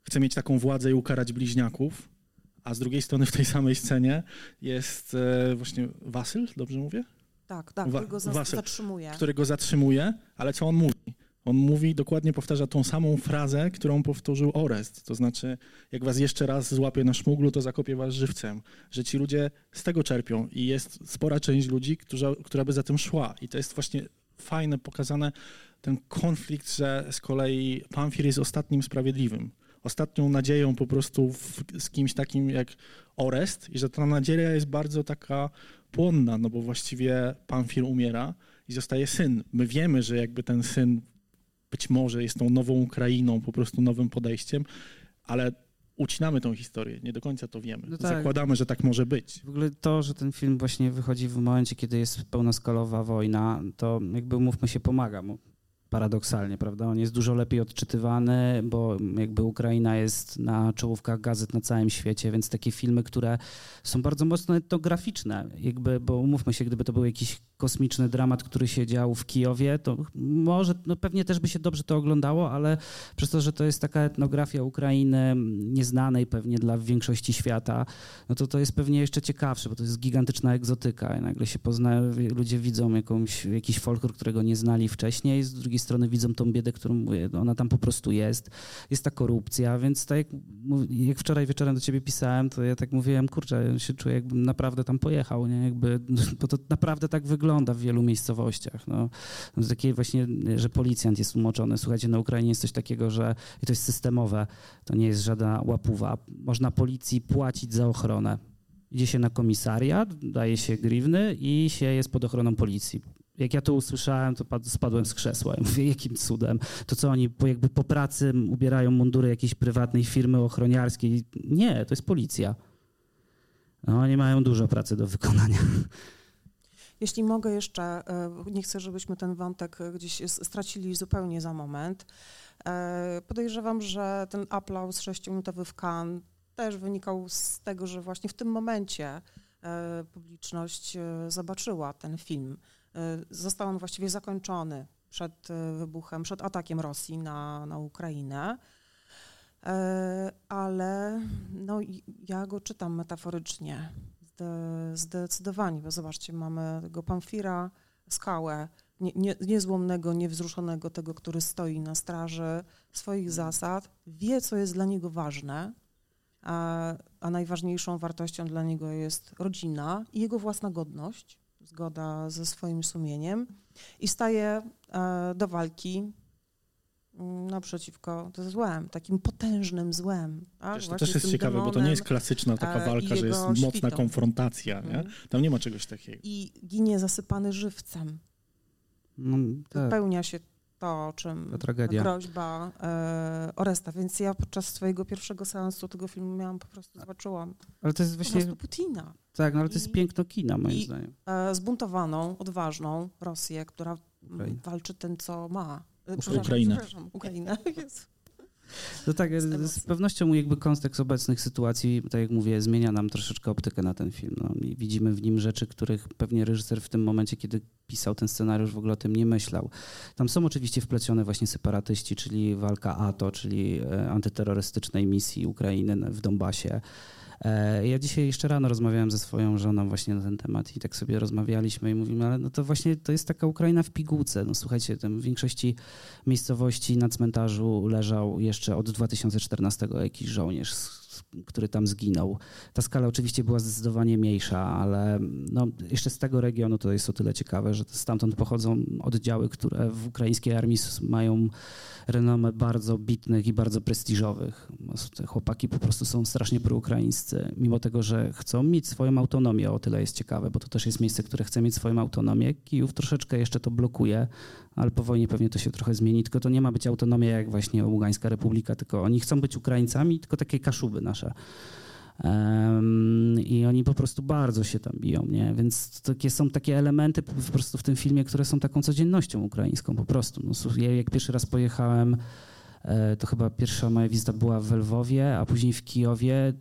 Speaker 6: chce mieć taką władzę i ukarać bliźniaków, a z drugiej strony w tej samej scenie jest e, właśnie Wasyl, dobrze mówię?
Speaker 5: Tak, tak, Wa- który go Wasyl, zatrzymuje.
Speaker 6: Który go zatrzymuje, ale co on mówi? On mówi, dokładnie powtarza tą samą frazę, którą powtórzył Orest. To znaczy, jak was jeszcze raz złapie na szmuglu, to zakopię was żywcem. Że ci ludzie z tego czerpią i jest spora część ludzi, która, która by za tym szła. I to jest właśnie fajne pokazane, ten konflikt, że z kolei Pamfir jest ostatnim sprawiedliwym. Ostatnią nadzieją po prostu w, z kimś takim jak Orest i że ta nadzieja jest bardzo taka płonna, no bo właściwie Pamfir umiera i zostaje syn. My wiemy, że jakby ten syn być może jest tą nową Ukrainą, po prostu nowym podejściem, ale ucinamy tą historię, nie do końca to wiemy. No tak. Zakładamy, że tak może być.
Speaker 7: W ogóle to, że ten film właśnie wychodzi w momencie, kiedy jest pełnoskalowa wojna, to jakby umówmy się pomaga paradoksalnie, prawda? On jest dużo lepiej odczytywany, bo jakby Ukraina jest na czołówkach gazet na całym świecie, więc takie filmy, które są bardzo mocno etnograficzne, jakby, bo umówmy się, gdyby to był jakiś kosmiczny dramat, który się dział w Kijowie, to może, no pewnie też by się dobrze to oglądało, ale przez to, że to jest taka etnografia Ukrainy nieznanej pewnie dla większości świata, no to to jest pewnie jeszcze ciekawsze, bo to jest gigantyczna egzotyka i nagle się pozna, ludzie widzą jakąś, jakiś folklor, którego nie znali wcześniej, z drugiej strony widzą tą biedę, którą mówię, ona tam po prostu jest, jest ta korupcja, więc tak jak, jak wczoraj wieczorem do ciebie pisałem, to ja tak mówiłem, kurczę, ja się czuję jakbym naprawdę tam pojechał, nie, jakby, bo to naprawdę tak wygląda wygląda w wielu miejscowościach. No, takie właśnie, że policjant jest umoczony. Słuchajcie, na Ukrainie jest coś takiego, że i to jest systemowe, to nie jest żadna łapuwa. Można policji płacić za ochronę. Idzie się na komisariat, daje się grywny i się jest pod ochroną policji. Jak ja to usłyszałem, to spadłem z krzesła. Ja mówię, jakim cudem? To co oni jakby po pracy ubierają mundury jakiejś prywatnej firmy ochroniarskiej? Nie, to jest policja. No, oni mają dużo pracy do wykonania.
Speaker 5: Jeśli mogę jeszcze, e, nie chcę, żebyśmy ten wątek gdzieś stracili zupełnie za moment. E, podejrzewam, że ten aplauz sześciominutowy w Cannes też wynikał z tego, że właśnie w tym momencie e, publiczność zobaczyła ten film. Został on właściwie zakończony przed wybuchem, przed atakiem Rosji na, na Ukrainę. Ale no, ja go czytam metaforycznie zdecydowanie, bo zobaczcie, mamy tego Pamfira, skałę nie, nie, niezłomnego, niewzruszonego, tego, który stoi na straży swoich zasad, wie, co jest dla niego ważne, a, a najważniejszą wartością dla niego jest rodzina i jego własna godność, zgoda ze swoim sumieniem i staje e, do walki mm, naprzeciwko złem, takim potężnym złem.
Speaker 6: Tak? to też jest ciekawe, bo to nie jest klasyczna taka walka, że jest mocna świtą. konfrontacja. Nie? Mhm. Tam nie ma czegoś takiego.
Speaker 5: I ginie zasypany żywcem. No, tak. Wypełnia się to, czym tragedia. groźba e, Oresta. Więc ja podczas swojego pierwszego seansu tego filmu miałam po prostu, zobaczyłam
Speaker 7: ale to jest właśnie,
Speaker 5: po Putina.
Speaker 7: Tak, no ale to jest I, piękno kina, moim i, zdaniem.
Speaker 5: E, zbuntowaną, odważną Rosję, która Ukraina. walczy ten, co ma.
Speaker 6: E, Ukrainę.
Speaker 5: Ukrainę.
Speaker 7: No tak, z pewnością jakby kontekst obecnych sytuacji, tak jak mówię, zmienia nam troszeczkę optykę na ten film. No, i widzimy w nim rzeczy, których pewnie reżyser w tym momencie, kiedy pisał ten scenariusz, w ogóle o tym nie myślał. Tam są oczywiście wplecione właśnie separatyści, czyli walka ATO, czyli e, antyterrorystycznej misji Ukrainy w Donbasie. E, ja dzisiaj jeszcze rano rozmawiałem ze swoją żoną właśnie na ten temat i tak sobie rozmawialiśmy i mówimy, ale no to właśnie to jest taka Ukraina w pigułce. No słuchajcie, tam w większości miejscowości na cmentarzu leżał jeszcze od 2014 jakiś żołnierz który tam zginął. Ta skala oczywiście była zdecydowanie mniejsza, ale no, jeszcze z tego regionu to jest o tyle ciekawe, że stamtąd pochodzą oddziały, które w ukraińskiej armii mają renomę bardzo bitnych i bardzo prestiżowych. Te chłopaki po prostu są strasznie proukraińscy, mimo tego, że chcą mieć swoją autonomię, o tyle jest ciekawe, bo to też jest miejsce, które chce mieć swoją autonomię. Kijów troszeczkę jeszcze to blokuje, ale po wojnie pewnie to się trochę zmieni, tylko to nie ma być autonomia jak właśnie Ługańska Republika, tylko oni chcą być Ukraińcami, tylko takie kaszuby nasze. I oni po prostu bardzo się tam biją, nie? Więc takie są takie elementy po prostu w tym filmie, które są taką codziennością ukraińską po prostu. No, ja jak pierwszy raz pojechałem, e, to chyba pierwsza moja wizyta była w Lwowie, a później w Kijowie.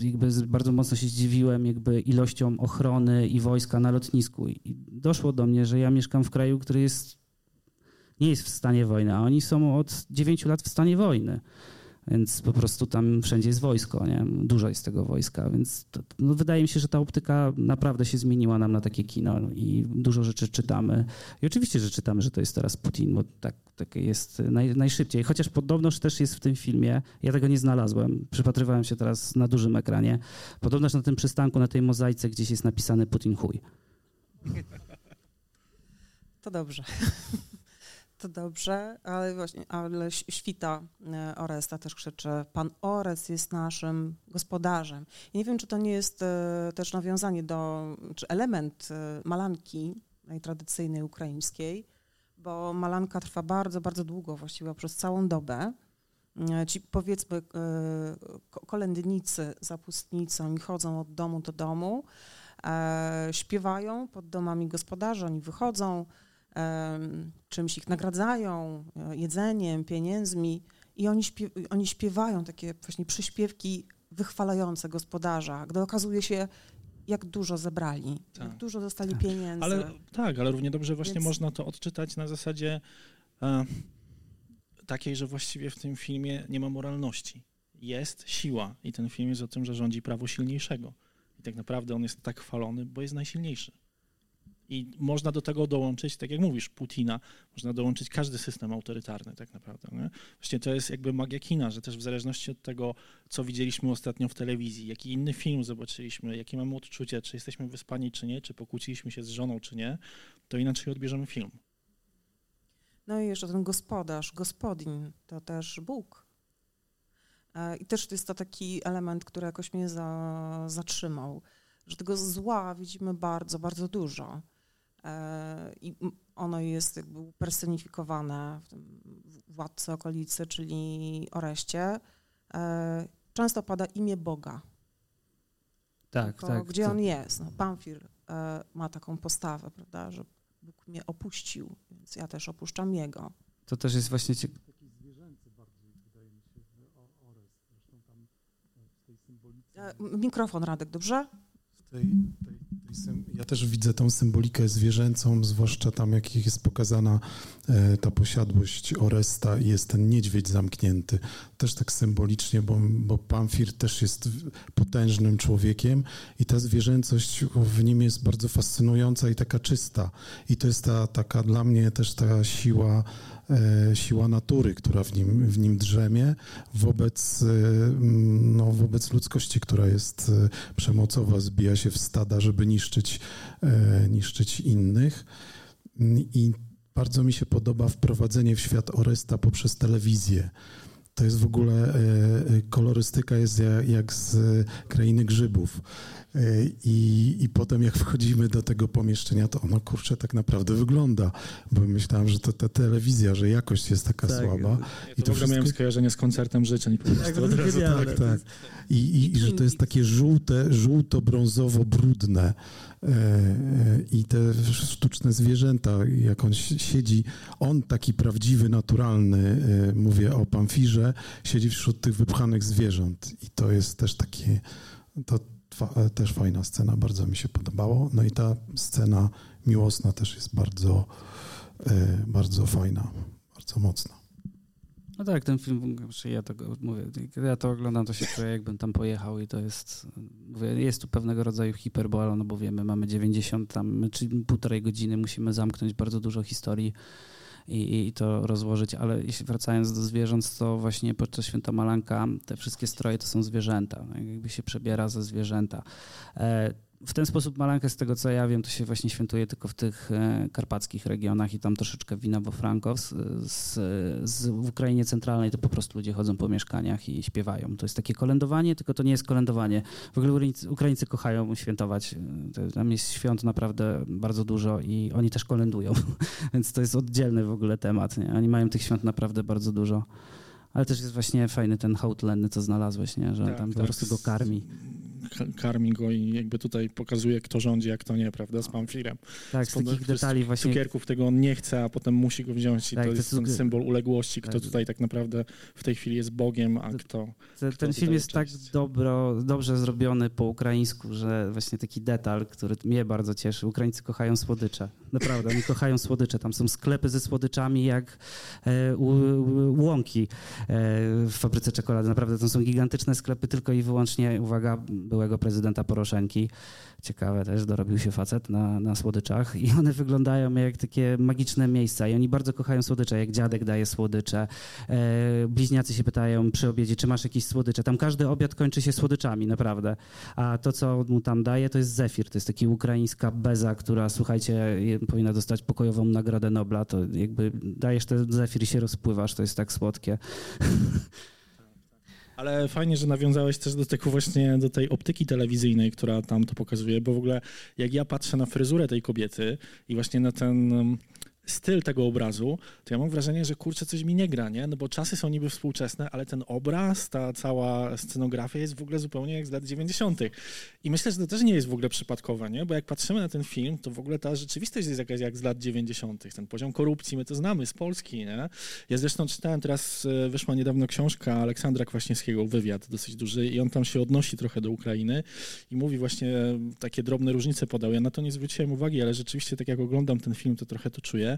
Speaker 7: jakby bardzo mocno się zdziwiłem jakby ilością ochrony i wojska na lotnisku. I doszło do mnie, że ja mieszkam w kraju, który jest, nie jest w stanie wojny, a oni są od 9 lat w stanie wojny. Więc po prostu tam wszędzie jest wojsko, nie? dużo jest tego wojska, więc to, no wydaje mi się, że ta optyka naprawdę się zmieniła nam na takie kino i dużo rzeczy czytamy. I oczywiście, że czytamy, że to jest teraz Putin, bo tak, tak jest naj, najszybciej. Chociaż podobnoż też jest w tym filmie, ja tego nie znalazłem, przypatrywałem się teraz na dużym ekranie, podobnoż na tym przystanku, na tej mozaice gdzieś jest napisany Putin chuj.
Speaker 5: To dobrze to dobrze, ale właśnie, ale świta e, Oresta też krzyczy, pan Ores jest naszym gospodarzem. I nie wiem, czy to nie jest e, też nawiązanie do, czy element e, malanki najtradycyjnej ukraińskiej, bo malanka trwa bardzo, bardzo długo, właściwie przez całą dobę. Ci powiedzmy kolędnicy zapustnicy, oni chodzą od domu do domu, śpiewają pod domami gospodarzy, oni wychodzą, czymś ich nagradzają, e, jedzeniem, pieniędzmi i oni, śpiew, oni śpiewają takie właśnie przyśpiewki wychwalające gospodarza, gdy okazuje się, jak dużo zebrali, tak. jak dużo dostali tak. pieniędzy.
Speaker 6: Ale, tak, ale równie dobrze właśnie Więc... można to odczytać na zasadzie e, takiej, że właściwie w tym filmie nie ma moralności. Jest siła i ten film jest o tym, że rządzi prawo silniejszego. I tak naprawdę on jest tak chwalony, bo jest najsilniejszy. I można do tego dołączyć, tak jak mówisz, Putina, można dołączyć każdy system autorytarny tak naprawdę. Nie? Właśnie to jest jakby magia kina, że też w zależności od tego, co widzieliśmy ostatnio w telewizji, jaki inny film zobaczyliśmy, jakie mamy odczucie, czy jesteśmy wyspani, czy nie, czy pokłóciliśmy się z żoną, czy nie, to inaczej odbierzemy film.
Speaker 5: No i jeszcze ten gospodarz, gospodin, to też Bóg. E, I też jest to taki element, który jakoś mnie za, zatrzymał, że tego zła widzimy bardzo, bardzo dużo. E, i ono jest jakby upersonifikowane w tym władcy okolicy, czyli Oreście. E, często pada imię Boga.
Speaker 7: Tak, Tylko tak.
Speaker 5: Gdzie to... on jest? No, Pamfir e, ma taką postawę, prawda, że Bóg mnie opuścił, więc ja też opuszczam Jego.
Speaker 7: To też jest właśnie ciekawe. Taki
Speaker 5: zwierzęcy bardziej, wydaje mi się, Orest. Zresztą tam w tej symbolice... Mikrofon, Radek, dobrze?
Speaker 8: W tej, tej ja też widzę tą symbolikę zwierzęcą, zwłaszcza tam, jak jest pokazana ta posiadłość Oresta i jest ten niedźwiedź zamknięty. też tak symbolicznie, bo, bo Pamfir też jest potężnym człowiekiem i ta zwierzęcość w nim jest bardzo fascynująca i taka czysta. I to jest ta taka dla mnie też ta siła, e, siła natury, która w nim, w nim drzemie wobec, e, no, wobec ludzkości, która jest e, przemocowa, zbija się w stada, żeby niszczyć, niszczyć innych. I bardzo mi się podoba wprowadzenie w świat Oresta poprzez telewizję. To jest w ogóle, kolorystyka jest jak z krainy grzybów. I, I potem jak wchodzimy do tego pomieszczenia, to ono kurczę tak naprawdę wygląda, bo myślałem, że to ta telewizja, że jakość jest taka tak. słaba.
Speaker 6: Ja I to w ogóle miałem skojarzenie z koncertem życzeń. Po tak, od razu,
Speaker 8: tak, tak. I, i, I, że to jest takie żółte, żółto-brązowo-brudne. E, e, I te sztuczne zwierzęta, jak on siedzi, on taki prawdziwy, naturalny, e, mówię o Pamfirze, siedzi wśród tych wypchanych zwierząt. I to jest też takie, to, też fajna scena, bardzo mi się podobało. No i ta scena miłosna też jest bardzo, bardzo fajna, bardzo mocna.
Speaker 7: No tak, ten film, ja to mówię, ja to oglądam, to się czuję, jakbym tam pojechał i to jest, mówię, jest tu pewnego rodzaju hiperbola, no bo wiemy, mamy 90 tam, czy półtorej godziny, musimy zamknąć bardzo dużo historii i, i to rozłożyć, ale jeśli wracając do zwierząt, to właśnie podczas Święta Malanka te wszystkie stroje to są zwierzęta, no, jakby się przebiera ze zwierzęta. E, w ten sposób malankę, z tego co ja wiem, to się właśnie świętuje tylko w tych e, karpackich regionach i tam troszeczkę wina bo Franko. Z, z, z, w Ukrainie centralnej to po prostu ludzie chodzą po mieszkaniach i śpiewają. To jest takie kolędowanie, tylko to nie jest kolędowanie. W ogóle Ukraińcy, kochają świętować. Tam jest świąt naprawdę bardzo dużo i oni też kolędują, więc to jest oddzielny w ogóle temat. Nie? Oni mają tych świąt naprawdę bardzo dużo. Ale też jest właśnie fajny ten hołd lenny, co znalazłeś, nie? że tak, tam tak. po prostu go karmi
Speaker 6: karmi go i jakby tutaj pokazuje, kto rządzi, a kto nie, prawda, z Pamfirem.
Speaker 7: Tak, z takich detali właśnie.
Speaker 6: Cukierków tego on nie chce, a potem musi go wziąć i tak, to jest ten symbol uległości, kto tak. tutaj tak naprawdę w tej chwili jest Bogiem, a kto...
Speaker 7: Ten, kto ten film jest tak dobro, dobrze zrobiony po ukraińsku, że właśnie taki detal, który mnie bardzo cieszy. Ukraińcy kochają słodycze. Naprawdę, oni kochają słodycze. Tam są sklepy ze słodyczami jak e, u, u, łąki e, w fabryce czekolady. Naprawdę, to są gigantyczne sklepy tylko i wyłącznie, uwaga, byłego prezydenta Poroszenki. Ciekawe też, dorobił się facet na, na słodyczach i one wyglądają jak takie magiczne miejsca i oni bardzo kochają słodycze, jak dziadek daje słodycze. E, bliźniacy się pytają przy obiedzie, czy masz jakieś słodycze. Tam każdy obiad kończy się słodyczami, naprawdę. A to, co mu tam daje, to jest zefir. To jest taki ukraińska beza, która, słuchajcie, powinna dostać pokojową nagrodę Nobla. To jakby dajesz ten zefir i się rozpływasz, to jest tak słodkie.
Speaker 6: Ale fajnie, że nawiązałeś też do tego właśnie, do tej optyki telewizyjnej, która tam to pokazuje, bo w ogóle jak ja patrzę na fryzurę tej kobiety i właśnie na ten styl tego obrazu, to ja mam wrażenie, że kurczę, coś mi nie gra, nie? No bo czasy są niby współczesne, ale ten obraz, ta cała scenografia jest w ogóle zupełnie jak z lat 90. I myślę, że to też nie jest w ogóle przypadkowe, nie? Bo jak patrzymy na ten film, to w ogóle ta rzeczywistość jest jakaś jak z lat 90. Ten poziom korupcji, my to znamy z Polski, nie? Ja zresztą czytałem teraz, e, wyszła niedawno książka Aleksandra Kwaśniewskiego, wywiad dosyć duży i on tam się odnosi trochę do Ukrainy i mówi właśnie, takie drobne różnice podał. Ja na to nie zwróciłem uwagi, ale rzeczywiście tak jak oglądam ten film, to trochę to czuję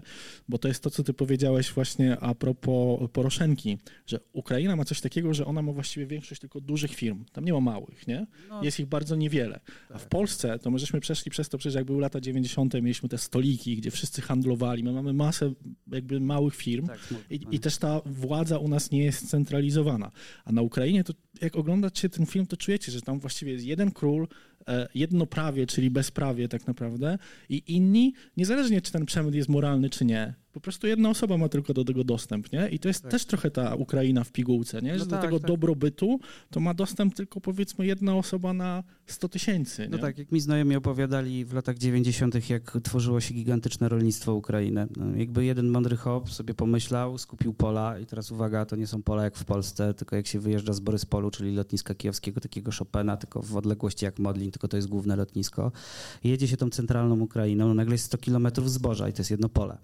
Speaker 6: bo to jest to, co ty powiedziałeś właśnie a propos Poroszenki, że Ukraina ma coś takiego, że ona ma właściwie większość tylko dużych firm. Tam nie ma małych, nie? No. Jest ich bardzo niewiele. A w tak. Polsce to my żeśmy przeszli przez to, przecież jak były lata 90., mieliśmy te stoliki, gdzie wszyscy handlowali. My mamy masę jakby małych firm tak, i, i też ta władza u nas nie jest centralizowana. A na Ukrainie to jak oglądacie ten film, to czujecie, że tam właściwie jest jeden król, jednoprawie, czyli bezprawie tak naprawdę i inni, niezależnie czy ten przemyt jest moralny czy nie, po prostu jedna osoba ma tylko do tego dostęp, nie? I to jest tak. też trochę ta Ukraina w pigułce, nie? Że no do tak, tego tak. dobrobytu to ma dostęp tylko powiedzmy jedna osoba na 100 tysięcy.
Speaker 7: No tak, jak mi znajomi opowiadali w latach 90., jak tworzyło się gigantyczne rolnictwo Ukrainy. No, jakby jeden mądry hop sobie pomyślał, skupił pola i teraz uwaga, to nie są pola jak w Polsce, tylko jak się wyjeżdża z Boryspolu, czyli lotniska kijowskiego, takiego Chopina, tylko w odległości jak Modlin, tylko to jest główne lotnisko. Jedzie się tą centralną Ukrainą, no nagle jest 100 kilometrów zboża i to jest jedno pole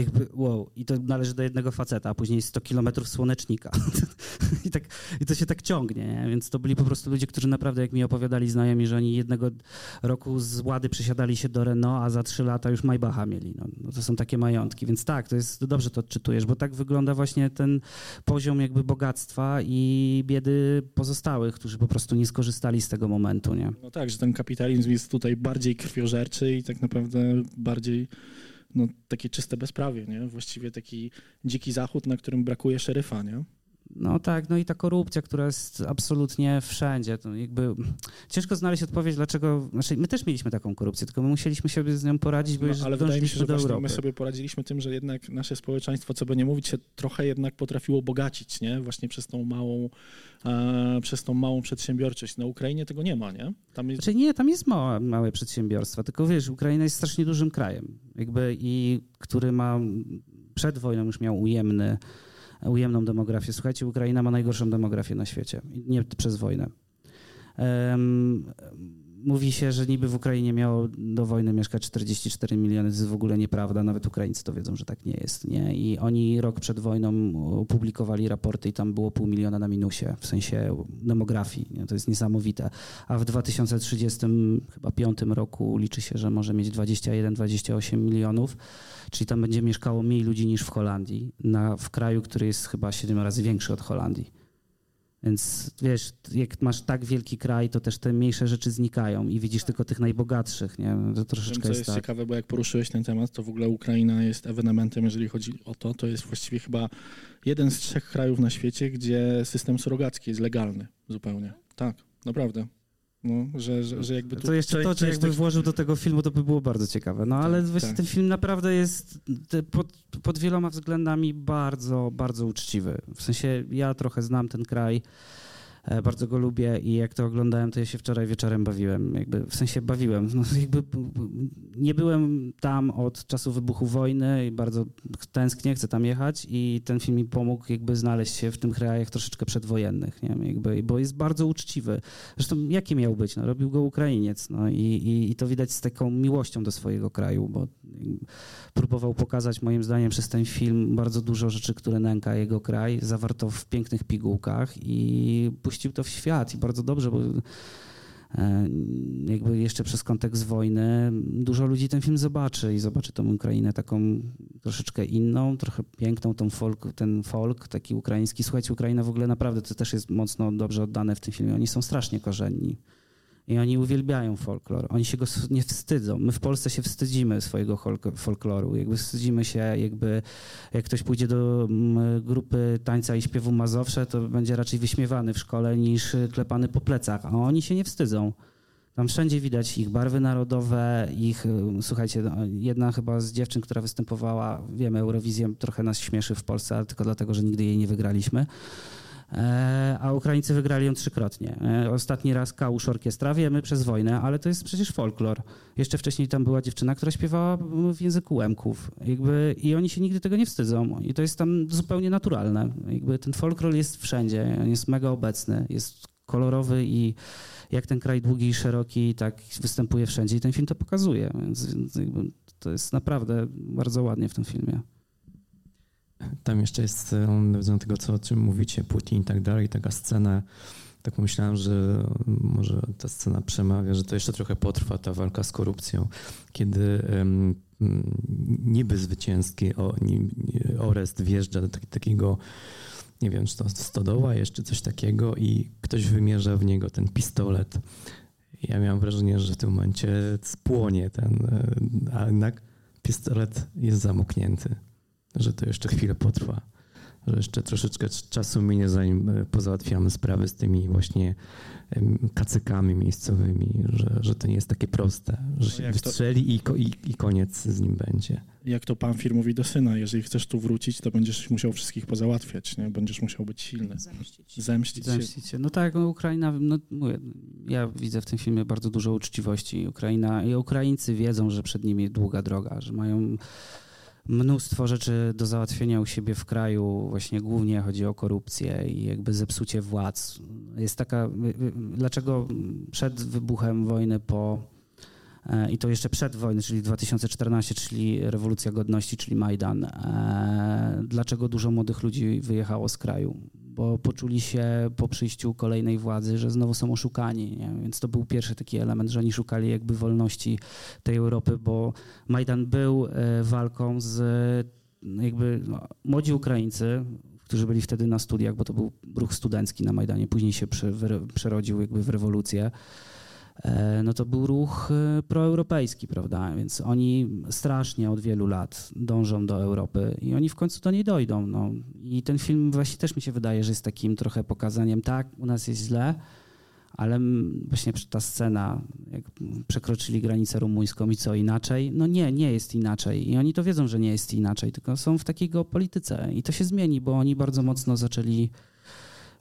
Speaker 7: jakby, wow, i to należy do jednego faceta, a później 100 kilometrów słonecznika. I, tak, I to się tak ciągnie, nie? więc to byli po prostu ludzie, którzy naprawdę, jak mi opowiadali znajomi, że oni jednego roku z Łady przesiadali się do Renault, a za trzy lata już Maybacha mieli. No, no to są takie majątki, więc tak, to jest, dobrze to odczytujesz, bo tak wygląda właśnie ten poziom jakby bogactwa i biedy pozostałych, którzy po prostu nie skorzystali z tego momentu, nie?
Speaker 6: No tak, że ten kapitalizm jest tutaj bardziej krwiożerczy i tak naprawdę bardziej no, takie czyste bezprawie, nie? Właściwie taki dziki zachód, na którym brakuje szeryfa, nie?
Speaker 7: No tak, no i ta korupcja, która jest absolutnie wszędzie. To jakby ciężko znaleźć odpowiedź, dlaczego. Znaczy, my też mieliśmy taką korupcję, tylko my musieliśmy sobie z nią poradzić, bo
Speaker 6: no, ale wydaje mi się, że właśnie my sobie poradziliśmy tym, że jednak nasze społeczeństwo, co by nie mówić, się trochę jednak potrafiło bogacić, nie? Właśnie przez tą małą, e, przez tą małą przedsiębiorczość. Na Ukrainie tego nie ma, nie?
Speaker 7: Tam jest... Znaczy nie, tam jest małe, małe przedsiębiorstwa, tylko wiesz, Ukraina jest strasznie dużym krajem, jakby i który ma przed wojną już miał ujemny ujemną demografię. Słuchajcie, Ukraina ma najgorszą demografię na świecie, nie przez wojnę. Um, mówi się, że niby w Ukrainie miało do wojny mieszkać 44 miliony, to jest w ogóle nieprawda, nawet Ukraińcy to wiedzą, że tak nie jest. Nie? I oni rok przed wojną opublikowali raporty i tam było pół miliona na minusie, w sensie demografii. Nie? To jest niesamowite. A w 2030 chyba piątym roku liczy się, że może mieć 21-28 milionów, czyli tam będzie mieszkało mniej ludzi niż w Holandii, na, w kraju, który jest chyba 7 razy większy od Holandii. Więc wiesz, jak masz tak wielki kraj, to też te mniejsze rzeczy znikają i widzisz tylko tych najbogatszych, nie? To troszeczkę Wiem, co
Speaker 6: jest,
Speaker 7: jest
Speaker 6: tak. ciekawe, bo jak poruszyłeś ten temat, to w ogóle Ukraina jest ewenementem, jeżeli chodzi o to, to jest właściwie chyba jeden z trzech krajów na świecie, gdzie system surrogacki jest legalny zupełnie. Tak, naprawdę. No, że, że, że jakby
Speaker 7: to jeszcze to, że jakby włożył do tego filmu, to by było bardzo ciekawe. No tak, ale właśnie tak. ten film naprawdę jest pod, pod wieloma względami bardzo, bardzo uczciwy. W sensie ja trochę znam ten kraj. E, bardzo go lubię i jak to oglądałem, to ja się wczoraj wieczorem bawiłem. Jakby, w sensie bawiłem. No, jakby nie byłem tam od czasu wybuchu wojny i bardzo tęsknię, chcę tam jechać i ten film mi pomógł jakby znaleźć się w tym krajach troszeczkę przedwojennych, nie? Jakby, bo jest bardzo uczciwy. Zresztą jaki miał być? No, robił go Ukrainiec no, i, i, i to widać z taką miłością do swojego kraju, bo próbował pokazać moim zdaniem przez ten film bardzo dużo rzeczy, które nęka jego kraj. Zawarto w pięknych pigułkach i puścił to w świat i bardzo dobrze, bo e, jakby jeszcze przez kontekst wojny dużo ludzi ten film zobaczy i zobaczy tą Ukrainę taką troszeczkę inną, trochę piękną, tą folk, ten folk taki ukraiński. Słuchajcie, Ukraina w ogóle naprawdę to też jest mocno dobrze oddane w tym filmie. Oni są strasznie korzenni. I oni uwielbiają folklor. Oni się go nie wstydzą. My w Polsce się wstydzimy swojego folkloru. Jakby wstydzimy się, jakby jak ktoś pójdzie do mm, grupy tańca i śpiewu Mazowsze, to będzie raczej wyśmiewany w szkole niż klepany po plecach. A oni się nie wstydzą. Tam wszędzie widać ich barwy narodowe, ich, słuchajcie, no, jedna chyba z dziewczyn, która występowała, wiemy, Eurowizję trochę nas śmieszy w Polsce, tylko dlatego, że nigdy jej nie wygraliśmy. E, a Ukraińcy wygrali ją trzykrotnie. E, ostatni raz Kałusz Orkiestra, wiemy, przez wojnę, ale to jest przecież folklor. Jeszcze wcześniej tam była dziewczyna, która śpiewała w języku Łemków. Jakby, I oni się nigdy tego nie wstydzą. I to jest tam zupełnie naturalne. Jakby ten folklor jest wszędzie, jest mega obecny, jest kolorowy i jak ten kraj długi i szeroki, tak występuje wszędzie i ten film to pokazuje. Więc, więc to jest naprawdę bardzo ładnie w tym filmie.
Speaker 2: Tam jeszcze jest, nawiązując do tego, co, o czym mówicie, Putin i tak dalej, taka scena, tak pomyślałem, że może ta scena przemawia, że to jeszcze trochę potrwa, ta walka z korupcją, kiedy um, niby zwycięski o, Orest wjeżdża do tak, takiego, nie wiem, czy to stodoła jeszcze coś takiego i ktoś wymierza w niego ten pistolet. Ja miałem wrażenie, że w tym momencie spłonie ten, e, a jednak pistolet jest zamknięty że to jeszcze chwilę potrwa, że jeszcze troszeczkę czasu minie, zanim e, pozałatwiamy sprawy z tymi właśnie kacykami miejscowymi, że, że to nie jest takie proste, że się no wystrzeli to... i, i, i koniec z nim będzie.
Speaker 6: Jak to pan firm mówi do syna, jeżeli chcesz tu wrócić, to będziesz musiał wszystkich pozałatwiać, nie? będziesz musiał być silny. Zemścić. Zemścić,
Speaker 7: Zemścić się. No tak, no Ukraina, no mówię, ja widzę w tym filmie bardzo dużo uczciwości. Ukraina i Ukraińcy wiedzą, że przed nimi długa droga, że mają mnóstwo rzeczy do załatwienia u siebie w kraju, właśnie głównie chodzi o korupcję i jakby zepsucie władz. Jest taka, dlaczego przed wybuchem wojny, po E, I to jeszcze przed wojną, czyli 2014, czyli rewolucja godności, czyli Majdan. E, dlaczego dużo młodych ludzi wyjechało z kraju? Bo poczuli się po przyjściu kolejnej władzy, że znowu są oszukani. Nie? Więc to był pierwszy taki element, że oni szukali jakby wolności tej Europy, bo Majdan był e, walką z jakby no, młodzi Ukraińcy, którzy byli wtedy na studiach, bo to był ruch studencki na Majdanie, później się przerodził jakby w rewolucję. E, no to był ruch e, proeuropejski, prawda? Więc oni strasznie od wielu lat dążą do Europy i oni w końcu do niej dojdą. No. I ten film właśnie też mi się wydaje, że jest takim trochę pokazaniem, tak, u nas jest źle, ale właśnie ta scena, jak przekroczyli granicę rumuńską i co inaczej, no nie, nie jest inaczej. I oni to wiedzą, że nie jest inaczej, tylko są w takiej geopolityce i to się zmieni, bo oni bardzo mocno zaczęli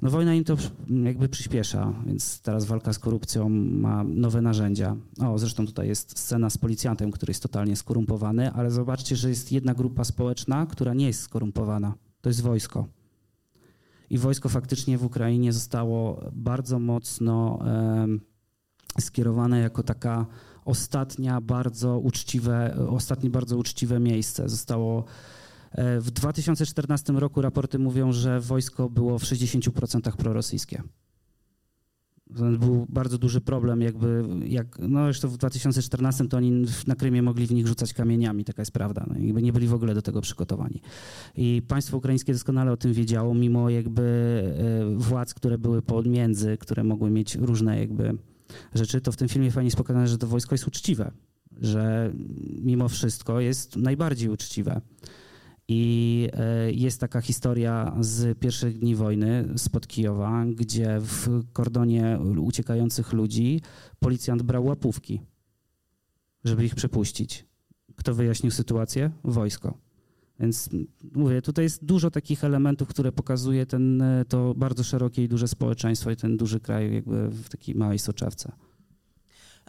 Speaker 7: no wojna im to jakby przyspiesza, więc teraz walka z korupcją ma nowe narzędzia. O, zresztą tutaj jest scena z policjantem, który jest totalnie skorumpowany, ale zobaczcie, że jest jedna grupa społeczna, która nie jest skorumpowana. To jest wojsko. I wojsko faktycznie w Ukrainie zostało bardzo mocno e, skierowane jako taka ostatnia bardzo uczciwe, ostatnie bardzo uczciwe miejsce. Zostało w 2014 roku raporty mówią, że wojsko było w 60% prorosyjskie. Był bardzo duży problem, jakby, jak, no zresztą w 2014 to oni na Krymie mogli w nich rzucać kamieniami, taka jest prawda. No, jakby nie byli w ogóle do tego przygotowani. I państwo ukraińskie doskonale o tym wiedziało, mimo jakby e, władz, które były pomiędzy, które mogły mieć różne jakby rzeczy, to w tym filmie fajnie jest pokazane, że to wojsko jest uczciwe, że mimo wszystko jest najbardziej uczciwe. I e, jest taka historia z pierwszych dni wojny spod Kijowa, gdzie w kordonie uciekających ludzi policjant brał łapówki, żeby ich przepuścić. Kto wyjaśnił sytuację? Wojsko. Więc mówię, tutaj jest dużo takich elementów, które pokazuje ten, to bardzo szerokie i duże społeczeństwo i ten duży kraj jakby w takiej małej soczewce.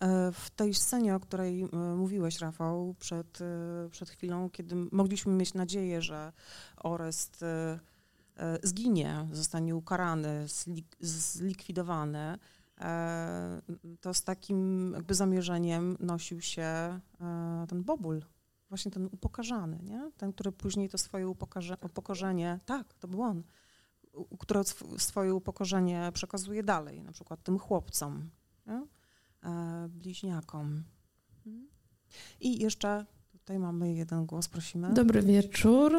Speaker 5: E, w tej scenie, o której e, mówiłeś, Rafał, przed, e, przed chwilą, kiedy mogliśmy mieć nadzieję, że Orest zginie, zostanie ukarany, zlikwidowany, to z takim jakby zamierzeniem nosił się ten Bobul, właśnie ten upokarzany, nie? ten, który później to swoje upokorzenie, tak, to był on, który swoje upokorzenie przekazuje dalej, na przykład tym chłopcom. Nie? E, bliźniakom. I jeszcze tutaj mamy jeden głos, prosimy.
Speaker 10: Dobry wieczór.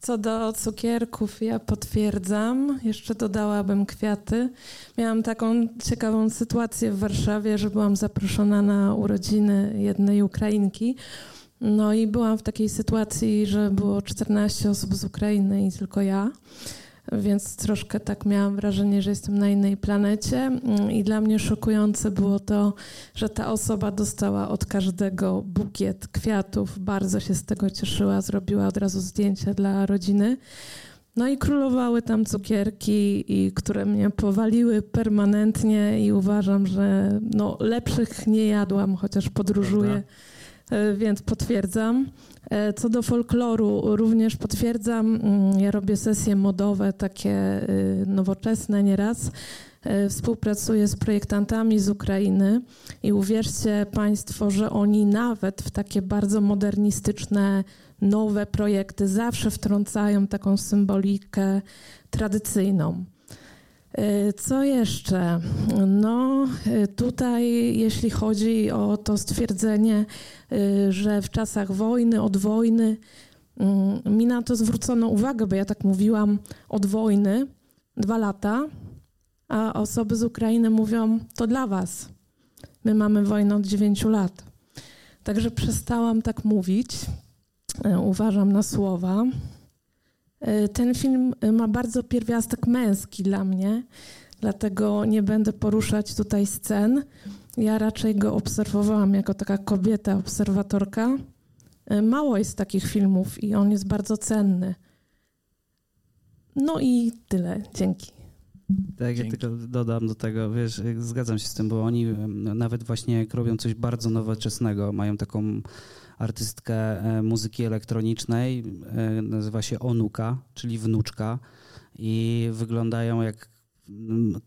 Speaker 10: Co do cukierków, ja potwierdzam. Jeszcze dodałabym kwiaty. Miałam taką ciekawą sytuację w Warszawie, że byłam zaproszona na urodziny jednej Ukrainki. No i byłam w takiej sytuacji, że było 14 osób z Ukrainy i tylko ja więc troszkę tak miałam wrażenie, że jestem na innej planecie. Mm, I dla mnie szokujące było to, że ta osoba dostała od każdego bukiet kwiatów, bardzo się z tego cieszyła, zrobiła od razu zdjęcie dla rodziny. No i królowały tam cukierki, i, które mnie powaliły permanentnie i uważam, że no, lepszych nie jadłam, chociaż podróżuję. Prawda? E, więc potwierdzam. E, co do folkloru, również potwierdzam. Mm, ja robię sesje modowe, takie y, nowoczesne nieraz. E, współpracuję z projektantami z Ukrainy i uwierzcie Państwo, że oni nawet w takie bardzo modernistyczne, nowe projekty zawsze wtrącają taką symbolikę tradycyjną. E, co jeszcze? No, e, tutaj, jeśli chodzi o to stwierdzenie, e, że w czasach wojny, od wojny, mm, mi na to zwrócono uwagę, bo ja tak mówiłam od wojny dwa lata, a osoby z Ukrainy mówią: To dla was. My mamy wojnę od dziewięciu lat. Także przestałam tak mówić. Uważam na słowa. E, ten film e, ma bardzo pierwiastek męski dla mnie, dlatego nie będę poruszać tutaj scen. Ja raczej go obserwowałam jako taka kobieta, obserwatorka. E, mało jest takich filmów i on jest bardzo cenny. No i tyle. Dzięki.
Speaker 7: Tak, ja tylko dodam do tego, wiesz, zgadzam się z tym, bo oni nawet właśnie jak robią coś bardzo nowoczesnego, mają taką artystkę e, muzyki elektronicznej, e, nazywa się Onuka, czyli wnuczka i wyglądają jak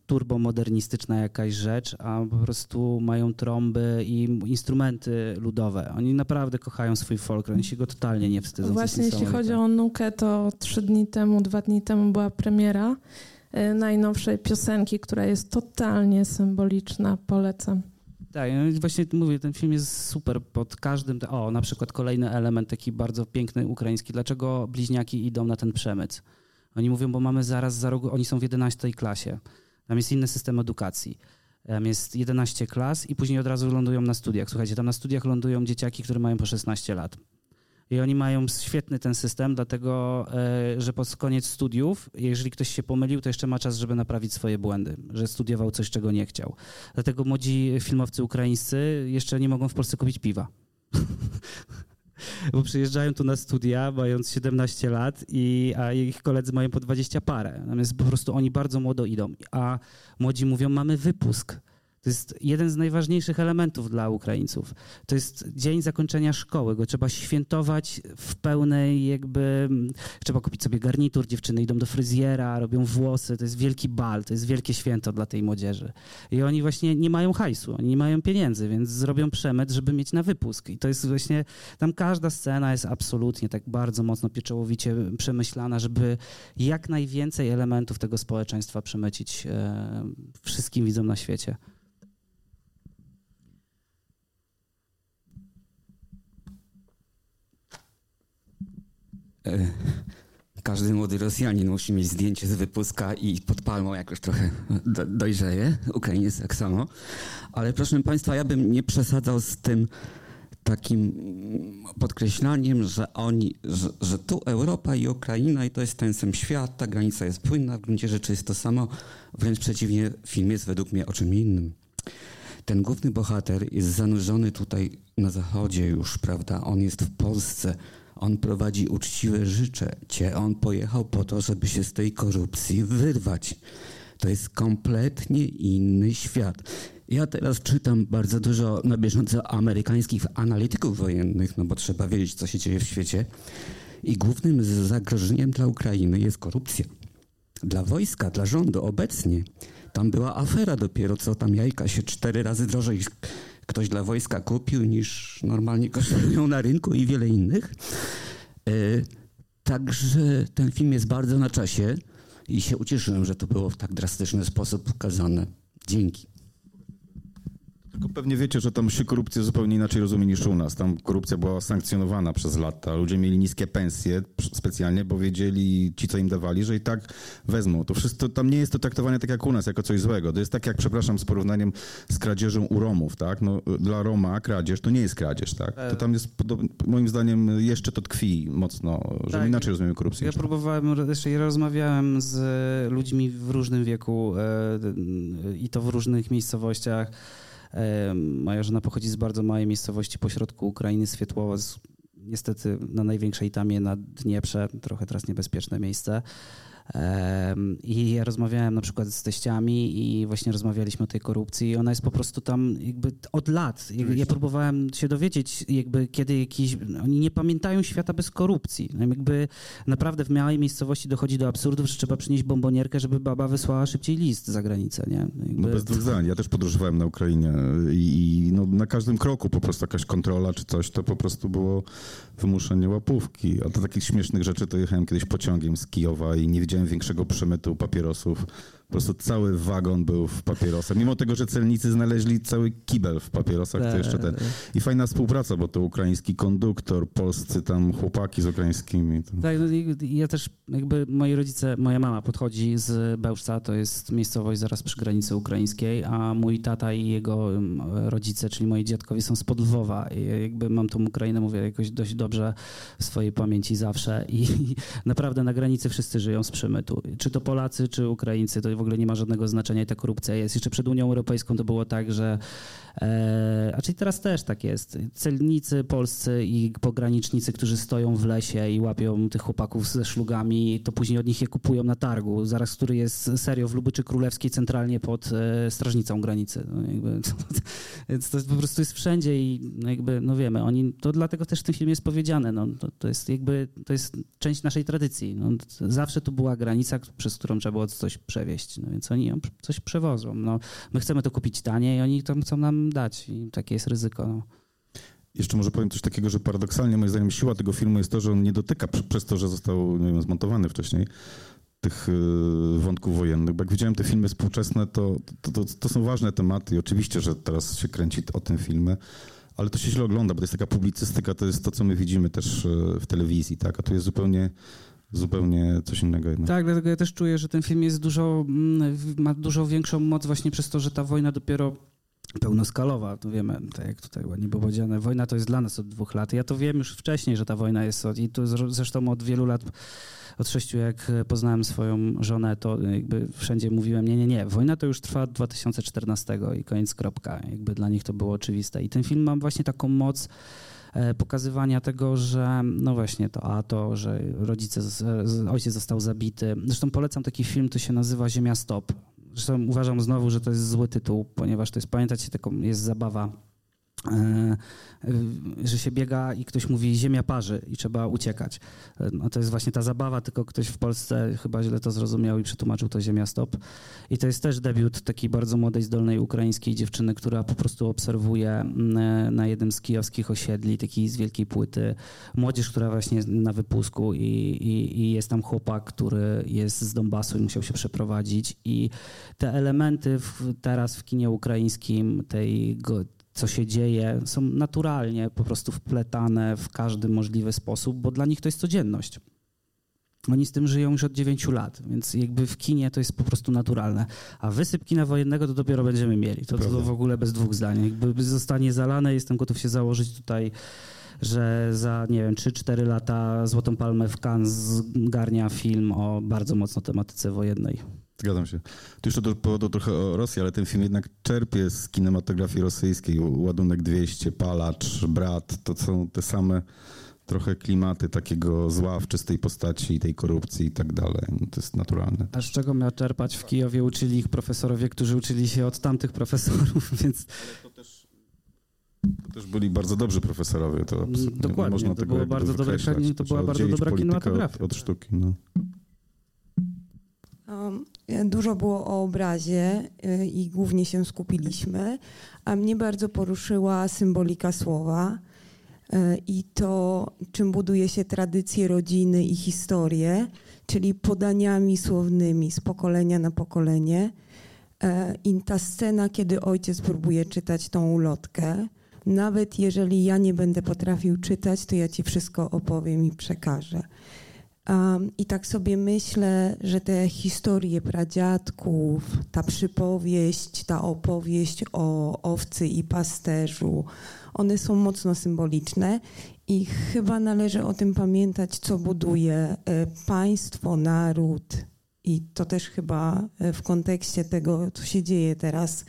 Speaker 7: turbomodernistyczna jakaś rzecz, a po prostu mają trąby i instrumenty ludowe. Oni naprawdę kochają swój folk, oni się go totalnie nie wstydzą.
Speaker 10: Właśnie jeśli chodzi o Nukę, to trzy dni temu, dwa dni temu była premiera y, najnowszej piosenki, która jest totalnie symboliczna. Polecam.
Speaker 7: Tak, no właśnie mówię, ten film jest super pod każdym. O, na przykład kolejny element taki bardzo piękny ukraiński. Dlaczego bliźniaki idą na ten przemyt? Oni mówią, bo mamy zaraz za rogu, oni są w 11 klasie. Tam jest inny system edukacji. Tam jest 11 klas i później od razu lądują na studiach. Słuchajcie, tam na studiach lądują dzieciaki, które mają po 16 lat. I oni mają świetny ten system, dlatego e, że pod koniec studiów, jeżeli ktoś się pomylił, to jeszcze ma czas, żeby naprawić swoje błędy, że studiował coś, czego nie chciał. Dlatego młodzi filmowcy ukraińscy jeszcze nie mogą w Polsce kupić piwa. Bo przyjeżdżają tu na studia, mając 17 lat, i, a ich koledzy mają po 20 parę. Natomiast po prostu oni bardzo młodo idą. A młodzi mówią, mamy wypusk to jest jeden z najważniejszych elementów dla Ukraińców. To jest dzień zakończenia szkoły, go trzeba świętować w pełnej jakby... Trzeba kupić sobie garnitur, dziewczyny idą do fryzjera, robią włosy, to jest wielki bal, to jest wielkie święto dla tej młodzieży. I oni właśnie nie mają hajsu, oni nie mają pieniędzy, więc zrobią przemyt, żeby mieć na wypusk. I to jest właśnie... Tam każda scena jest absolutnie tak bardzo mocno pieczołowicie przemyślana, żeby jak najwięcej elementów tego społeczeństwa przemycić e, wszystkim widzom na świecie.
Speaker 11: Każdy młody Rosjanin musi mieć zdjęcie z wypuska i pod palmą jak już trochę do, dojrzeje. Ukrainiec tak samo. Ale proszę Państwa, ja bym nie przesadzał z tym takim podkreślaniem, że oni, że, że, tu Europa i Ukraina i to jest ten sam świat, ta granica jest płynna, w gruncie rzeczy jest to samo. Wręcz przeciwnie, film jest według mnie o czym innym. Ten główny bohater jest zanurzony tutaj na zachodzie już, prawda? On jest w Polsce on prowadzi uczciwe życie. On pojechał po to, żeby się z tej korupcji wyrwać. To jest kompletnie inny świat. Ja teraz czytam bardzo dużo na bieżąco amerykańskich analityków wojennych, no bo trzeba wiedzieć, co się dzieje w świecie. I głównym zagrożeniem dla Ukrainy jest korupcja. Dla wojska, dla rządu obecnie. Tam była afera dopiero, co tam jajka się cztery razy drożej ktoś dla wojska kupił, niż normalnie kosztują na rynku i wiele innych. E, także ten film jest bardzo na czasie i się ucieszyłem, że to było w tak drastyczny sposób pokazane. Dzięki.
Speaker 9: Tylko pewnie wiecie, że tam się korupcja zupełnie inaczej rozumie niż u nas. Tam korupcja była sankcjonowana przez lata. Ludzie mieli niskie pensje specjalnie, bo wiedzieli ci, co im dawali, że i tak wezmą. To wszystko, tam nie jest to traktowane tak jak u nas, jako coś złego. To jest tak jak, przepraszam, z porównaniem z kradzieżą u Romów, tak? No, dla Roma kradzież to nie jest kradzież, tak? To tam jest, moim zdaniem, jeszcze to tkwi mocno, że tak. inaczej rozumiemy korupcję.
Speaker 7: Ja próbowałem, jeszcze ja rozmawiałem z ludźmi w różnym wieku e, i to w różnych miejscowościach. Moja żona pochodzi z bardzo małej miejscowości pośrodku Ukrainy, Swietłowa, niestety na największej tamie na Dnieprze, trochę teraz niebezpieczne miejsce. I ja rozmawiałem na przykład z teściami i właśnie rozmawialiśmy o tej korupcji i ona jest po prostu tam jakby od lat. Ja próbowałem się dowiedzieć jakby kiedy jakiś... Oni nie pamiętają świata bez korupcji. No jakby naprawdę w małej miejscowości dochodzi do absurdów, że trzeba przynieść bombonierkę, żeby baba wysłała szybciej list za granicę, nie?
Speaker 9: Jakby... No bez dwóch zdań. Ja też podróżowałem na Ukrainie i, i no na każdym kroku po prostu jakaś kontrola czy coś, to po prostu było wymuszenie łapówki. A do takich śmiesznych rzeczy to jechałem kiedyś pociągiem z Kijowa i nie widziałem większego przemytu papierosów prostu cały wagon był w papierosach. Mimo tego, że celnicy znaleźli cały kibel w papierosach, to jeszcze ten. I fajna współpraca, bo to ukraiński konduktor, polscy tam chłopaki z ukraińskimi.
Speaker 7: Tak, no ja też jakby moi rodzice, moja mama podchodzi z Bełżca, to jest miejscowość zaraz przy granicy ukraińskiej, a mój tata i jego rodzice, czyli moi dziadkowie są z Lwowa. I jakby mam tą Ukrainę, mówię jakoś dość dobrze w swojej pamięci zawsze i naprawdę na granicy wszyscy żyją z przemytu. Czy to Polacy, czy Ukraińcy, to w ogóle nie ma żadnego znaczenia i ta korupcja jest. Jeszcze przed Unią Europejską to było tak, że E, a czyli teraz też tak jest. Celnicy polscy i pogranicznicy, którzy stoją w lesie i łapią tych chłopaków ze szlugami, to później od nich je kupują na targu, zaraz który jest serio w Lubyczy Królewskiej centralnie pod e, strażnicą granicy. No jakby, więc to po prostu jest wszędzie i no jakby, no wiemy, oni, to dlatego też w tym filmie jest powiedziane, no, to, to jest jakby, to jest część naszej tradycji. No, zawsze tu była granica, przez którą trzeba było coś przewieźć. No więc oni coś przewożą. No, my chcemy to kupić taniej i oni to chcą nam dać i takie jest ryzyko. No.
Speaker 9: Jeszcze może powiem coś takiego, że paradoksalnie moim zdaniem siła tego filmu jest to, że on nie dotyka przez to, że został nie wiem, zmontowany wcześniej tych y, wątków wojennych, bo jak widziałem te filmy współczesne, to, to, to, to są ważne tematy i oczywiście, że teraz się kręci o tym filmy, ale to się źle ogląda, bo to jest taka publicystyka, to jest to, co my widzimy też y, w telewizji, tak, a tu jest zupełnie zupełnie coś innego. Jednak.
Speaker 7: Tak, dlatego ja też czuję, że ten film jest dużo, mm, ma dużo większą moc właśnie przez to, że ta wojna dopiero pełnoskalowa, to wiemy, tak jak tutaj ładnie było powiedziane, wojna to jest dla nas od dwóch lat. Ja to wiem już wcześniej, że ta wojna jest od, i tu zresztą od wielu lat, od sześciu, jak poznałem swoją żonę, to jakby wszędzie mówiłem, nie, nie, nie, wojna to już trwa od 2014 i koniec, kropka. Jakby dla nich to było oczywiste. I ten film ma właśnie taką moc e, pokazywania tego, że no właśnie to, a to, że rodzice, ojciec został zabity. Zresztą polecam taki film, to się nazywa Ziemia Stop. Zresztą uważam znowu, że to jest zły tytuł, ponieważ to jest, pamiętacie, taką jest zabawa E, że się biega i ktoś mówi ziemia parzy i trzeba uciekać. E, no to jest właśnie ta zabawa, tylko ktoś w Polsce chyba źle to zrozumiał i przetłumaczył to ziemia stop. I to jest też debiut takiej bardzo młodej, zdolnej ukraińskiej dziewczyny, która po prostu obserwuje mm, na jednym z kijowskich osiedli, takiej z wielkiej płyty, młodzież, która właśnie na wypusku i, i, i jest tam chłopak, który jest z Donbasu i musiał się przeprowadzić i te elementy w, teraz w kinie ukraińskim, tej co się dzieje, są naturalnie po prostu wpletane w każdy możliwy sposób, bo dla nich to jest codzienność. Oni z tym żyją już od 9 lat, więc jakby w kinie to jest po prostu naturalne. A wysyp kina wojennego to dopiero będziemy mieli. To, to w ogóle bez dwóch zdań. Jakby zostanie zalane, jestem gotów się założyć tutaj, że za, nie wiem, 3-4 lata Złotą Palmę w Cannes zgarnia film o bardzo mocno tematyce wojennej.
Speaker 9: Zgadzam się. Tu jeszcze do powodu trochę o Rosji, ale ten film jednak czerpie z kinematografii rosyjskiej. Ładunek 200, Palacz, Brat, to są te same trochę klimaty takiego zła w czystej postaci, tej korupcji i tak dalej. No to jest naturalne.
Speaker 7: A z czego miał czerpać? W Kijowie uczyli ich profesorowie, którzy uczyli się od tamtych profesorów, więc...
Speaker 9: to też, to też byli bardzo dobrzy profesorowie. To
Speaker 7: Dokładnie, nie można to, tego było bardzo dobre, to była bardzo dobra kinematografia.
Speaker 9: Od, od sztuki, no.
Speaker 12: Dużo było o obrazie y, i głównie się skupiliśmy, a mnie bardzo poruszyła symbolika słowa y, i to, czym buduje się tradycje rodziny i historię, czyli podaniami słownymi z pokolenia na pokolenie. Y, I ta scena, kiedy ojciec próbuje czytać tą ulotkę, nawet jeżeli ja nie będę potrafił czytać, to ja ci wszystko opowiem i przekażę. Um, I tak sobie myślę, że te historie pradziadków, ta przypowieść, ta opowieść o owcy i pasterzu, one są mocno symboliczne i chyba należy o tym pamiętać, co buduje e, państwo, naród. I to też chyba e, w kontekście tego, co się dzieje teraz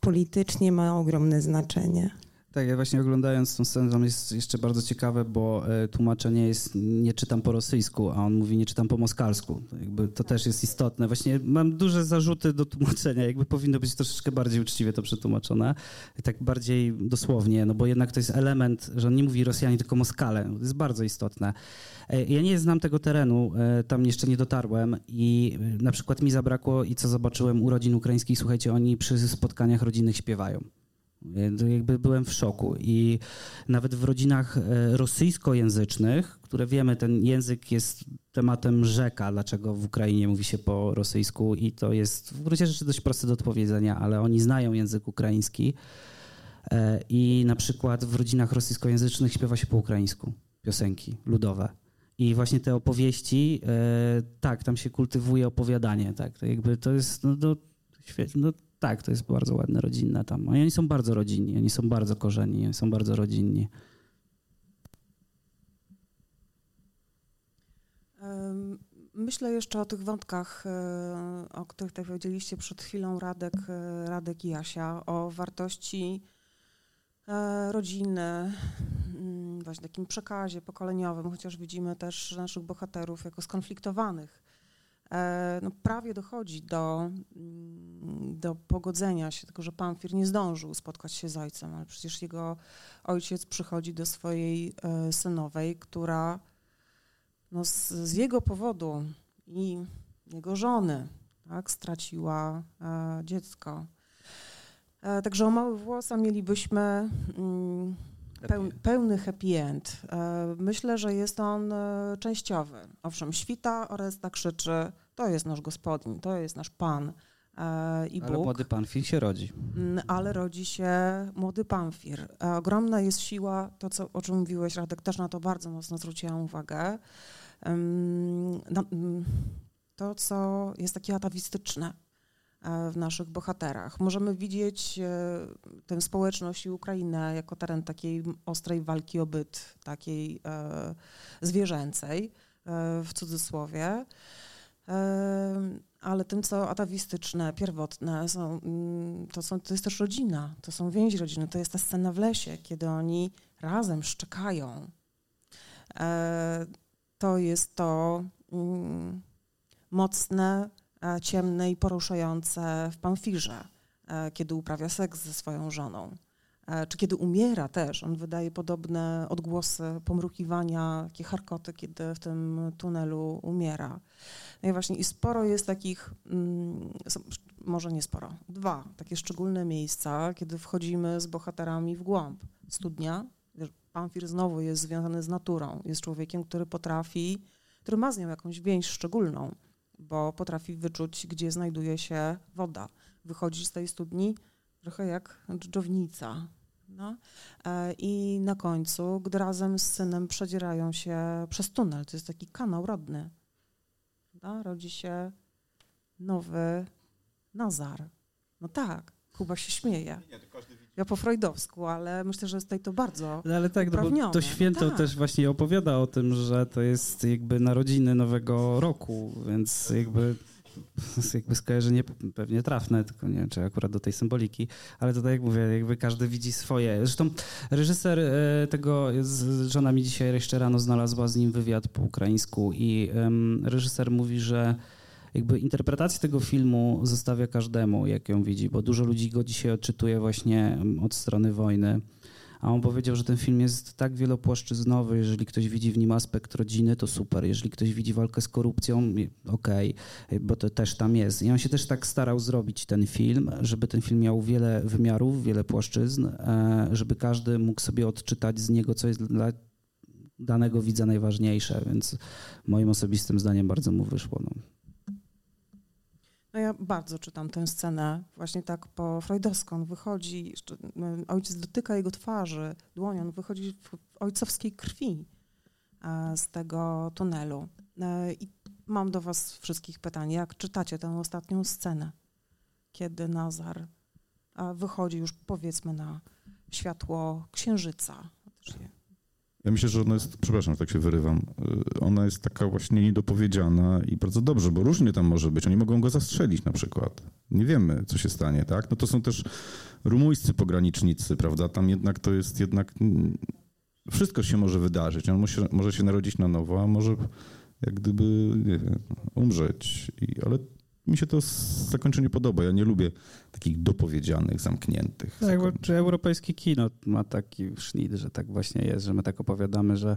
Speaker 12: politycznie, ma ogromne znaczenie.
Speaker 7: Tak, ja właśnie oglądając tą scenę, tam jest jeszcze bardzo ciekawe, bo e, tłumaczenie jest nie czytam po rosyjsku, a on mówi nie czytam po moskalsku. Jakby to też jest istotne. Właśnie mam duże zarzuty do tłumaczenia, jakby powinno być troszeczkę bardziej uczciwie to przetłumaczone, tak bardziej dosłownie, no bo jednak to jest element, że on nie mówi Rosjanie, tylko Moskale. To jest bardzo istotne. E, ja nie znam tego terenu, e, tam jeszcze nie dotarłem i na przykład mi zabrakło i co zobaczyłem u rodzin ukraińskich, słuchajcie, oni przy spotkaniach rodzinnych śpiewają. Jakby byłem w szoku. I nawet w rodzinach e, rosyjskojęzycznych, które wiemy, ten język jest tematem rzeka, dlaczego w Ukrainie mówi się po rosyjsku i to jest w gruncie rzeczy dość proste do odpowiedzenia, ale oni znają język ukraiński e, i na przykład w rodzinach rosyjskojęzycznych śpiewa się po ukraińsku piosenki ludowe. I właśnie te opowieści, e, tak, tam się kultywuje opowiadanie, tak, to jakby to jest, no, no, no tak, to jest bardzo ładne, rodzinne tam. Oni są bardzo rodzinni, oni są bardzo korzeni, oni są bardzo rodzinni.
Speaker 5: Myślę jeszcze o tych wątkach, e, o których tak powiedzieliście przed chwilą Radek, e, Radek i Jasia, o wartości e, rodziny, mm, właśnie takim przekazie pokoleniowym, chociaż widzimy też naszych bohaterów jako skonfliktowanych no, prawie dochodzi do, mm, do pogodzenia się, tylko że Pamfir nie zdążył spotkać się z ojcem, ale przecież jego ojciec przychodzi do swojej e, synowej, która no, z, z jego powodu i jego żony, tak, straciła e, dziecko. E, także o mały włosa mielibyśmy mm, peł, pełny happy end. E, myślę, że jest on e, częściowy. Owszem, świta, Oresta krzyczy, to jest nasz gospodin, to jest nasz pan e, i
Speaker 7: Ale
Speaker 5: Bóg.
Speaker 7: młody Panfil się rodzi.
Speaker 5: Mm, ale rodzi się młody Pamfir. E, Ogromna jest siła, to co, o czym mówiłeś, Radek, też na to bardzo mocno zwróciłam uwagę. Na- mm, To, co jest takie atawistyczne w naszych bohaterach. Możemy widzieć e, tę społeczność i Ukrainę jako teren takiej ostrej walki o byt, takiej e, zwierzęcej, e, w cudzysłowie. Ale tym, co atawistyczne, pierwotne, są, mm, to, są, to jest też rodzina, to są więzi rodziny, to jest ta scena w lesie, kiedy oni razem szczekają. E, to jest to mm, mocne, e, ciemne i poruszające w Pamfirze, e, kiedy uprawia seks ze swoją żoną. E, Czy kiedy umiera też, on wydaje podobne odgłosy pomrukiwania, takie charkoty, kiedy w tym tunelu umiera. No i właśnie i sporo jest takich, mm, może nie sporo, dwa takie szczególne miejsca, kiedy wchodzimy z bohaterami w głąb. Studnia, Pamfir znowu jest związany z naturą, jest człowiekiem, który potrafi, który ma z nią jakąś więź szczególną, bo potrafi wyczuć, gdzie znajduje się woda. Wychodzi z tej studni trochę jak dżdżownica. No. E, I na końcu, gdy razem z synem przedzierają się przez tunel, to jest taki kanał rodny, prawda? rodzi się nowy Nazar. No tak, Kuba się śmieje. Ja po freudowsku, ale myślę, że jest tutaj to bardzo
Speaker 7: No, ale tak, no bo to święto
Speaker 5: tak.
Speaker 7: też właśnie opowiada o tym, że to jest jakby narodziny nowego roku, więc jakby, jakby skojarzenie pewnie trafne, tylko nie wiem, czy akurat do tej symboliki, ale to tak jak mówię, jakby każdy widzi swoje. Zresztą reżyser e, tego, z- żona mi dzisiaj jeszcze rano znalazła z nim wywiad po ukraińsku i em, reżyser mówi, że jakby interpretację tego filmu zostawia każdemu, jak ją widzi, bo dużo ludzi go dzisiaj odczytuje właśnie em, od strony wojny. A on powiedział, że ten film jest tak wielopłaszczyznowy, jeżeli ktoś widzi w nim aspekt rodziny, to super. Jeżeli ktoś widzi walkę z korupcją, okej, bo to też tam jest. I on się też tak starał zrobić ten film, żeby ten film miał wiele wymiarów, wiele płaszczyzn, e, żeby każdy mógł sobie odczytać z niego, co jest dla danego widza najważniejsze, więc moim osobistym zdaniem bardzo mu wyszło. No.
Speaker 5: No ja bardzo czytam tę scenę, właśnie tak po freudowsku. On wychodzi, y, ojciec dotyka jego twarzy dłonią, on wychodzi w w ojcowskiej krwi e, z tego tunelu. E, I mam do was wszystkich pytanie, jak czytacie tę ostatnią scenę, kiedy Nazar e, wychodzi już powiedzmy na światło księżyca.
Speaker 9: Ja myślę, że ona jest, przepraszam, że tak się wyrywam, y, ona jest taka właśnie niedopowiedziana i bardzo dobrze, bo różnie tam może być. Oni mogą go zastrzelić na przykład. Nie wiemy, co się stanie, tak? No to są też rumuńscy pogranicznicy, prawda? Tam jednak to jest jednak... mm, Wszystko się może wydarzyć. On może, może się narodzić na nowo, a może jak gdyby, nie wiem, umrzeć. I, ale mi się to zakończenie podoba. Ja nie lubię takich dopowiedzianych, zamkniętych.
Speaker 7: Tak, bo czy europejskie kino ma taki sznit, że tak właśnie jest, że my tak opowiadamy, że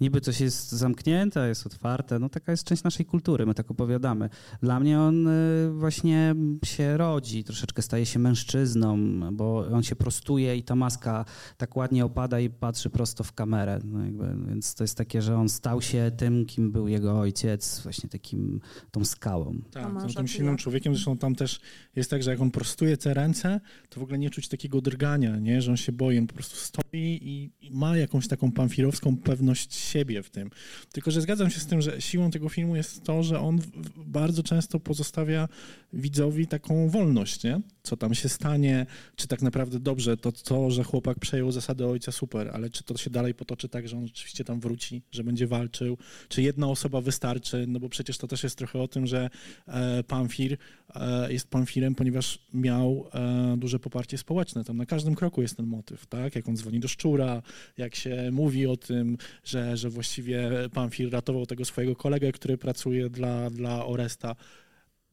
Speaker 7: niby coś jest zamknięte, a jest otwarte, no taka jest część naszej kultury, my tak opowiadamy. Dla mnie on y, właśnie się rodzi, troszeczkę staje się mężczyzną, bo on się prostuje i ta maska tak ładnie opada i patrzy prosto w kamerę, no jakby, więc to jest takie, że on stał się tym, kim był jego ojciec, właśnie takim, tą skałą.
Speaker 6: Tak, no, tym
Speaker 5: ty
Speaker 6: silnym człowiekiem, zresztą tam też jest tak, że jak on prostuje te ręce, to w ogóle nie czuć takiego drgania, nie? że on się boi, on po prostu stoi i, ma jakąś taką pamfirowską pewność siebie w tym. Tylko, że zgadzam się z tym, że siłą tego filmu jest to, że on bardzo często pozostawia widzowi taką wolność, nie? Co tam się stanie, czy tak naprawdę dobrze, to to, że chłopak przejął zasady ojca, super, ale czy to się dalej potoczy tak, że on rzeczywiście tam wróci, że będzie walczył, czy jedna osoba wystarczy, no bo przecież to też jest trochę o tym, że e, Pamfir e, jest Pamfirem, ponieważ miał e, duże poparcie społeczne, tam na każdym kroku jest ten motyw, tak, jak on dzwoni do Szczura, jak się mówi o tym, że, że właściwie Pamfir ratował tego swojego kolegę, który pracuje dla, dla Oresta,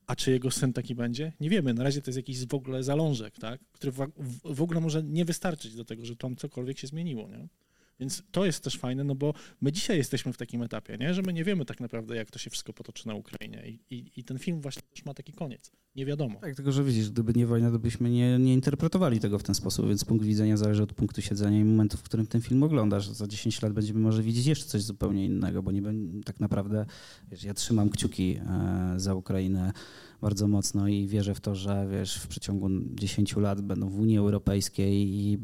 Speaker 6: a czy jego syn taki będzie? Nie wiemy. Na razie to jest jakiś w ogóle zalążek, tak? który w, w- w ogóle może nie wystarczyć do tego, że tam cokolwiek się zmieniło. Nie? Więc to jest też fajne, no bo my dzisiaj jesteśmy w takim etapie, nie? że my nie wiemy tak naprawdę, jak to się wszystko potoczy na Ukrainie. I, i, i ten film właśnie też ma taki koniec. Nie wiadomo.
Speaker 7: Tak, tylko że widzisz, gdyby nie wojna, to byśmy nie, nie interpretowali tego w ten sposób, więc punkt widzenia zależy od punktu siedzenia i momentu, w którym ten film oglądasz. Za 10 lat będziemy może widzieć jeszcze coś zupełnie innego, bo nie tak naprawdę, wiesz, ja trzymam kciuki e, za Ukrainę bardzo mocno i wierzę w to, że wiesz, w przeciągu 10 lat będą w Unii Europejskiej i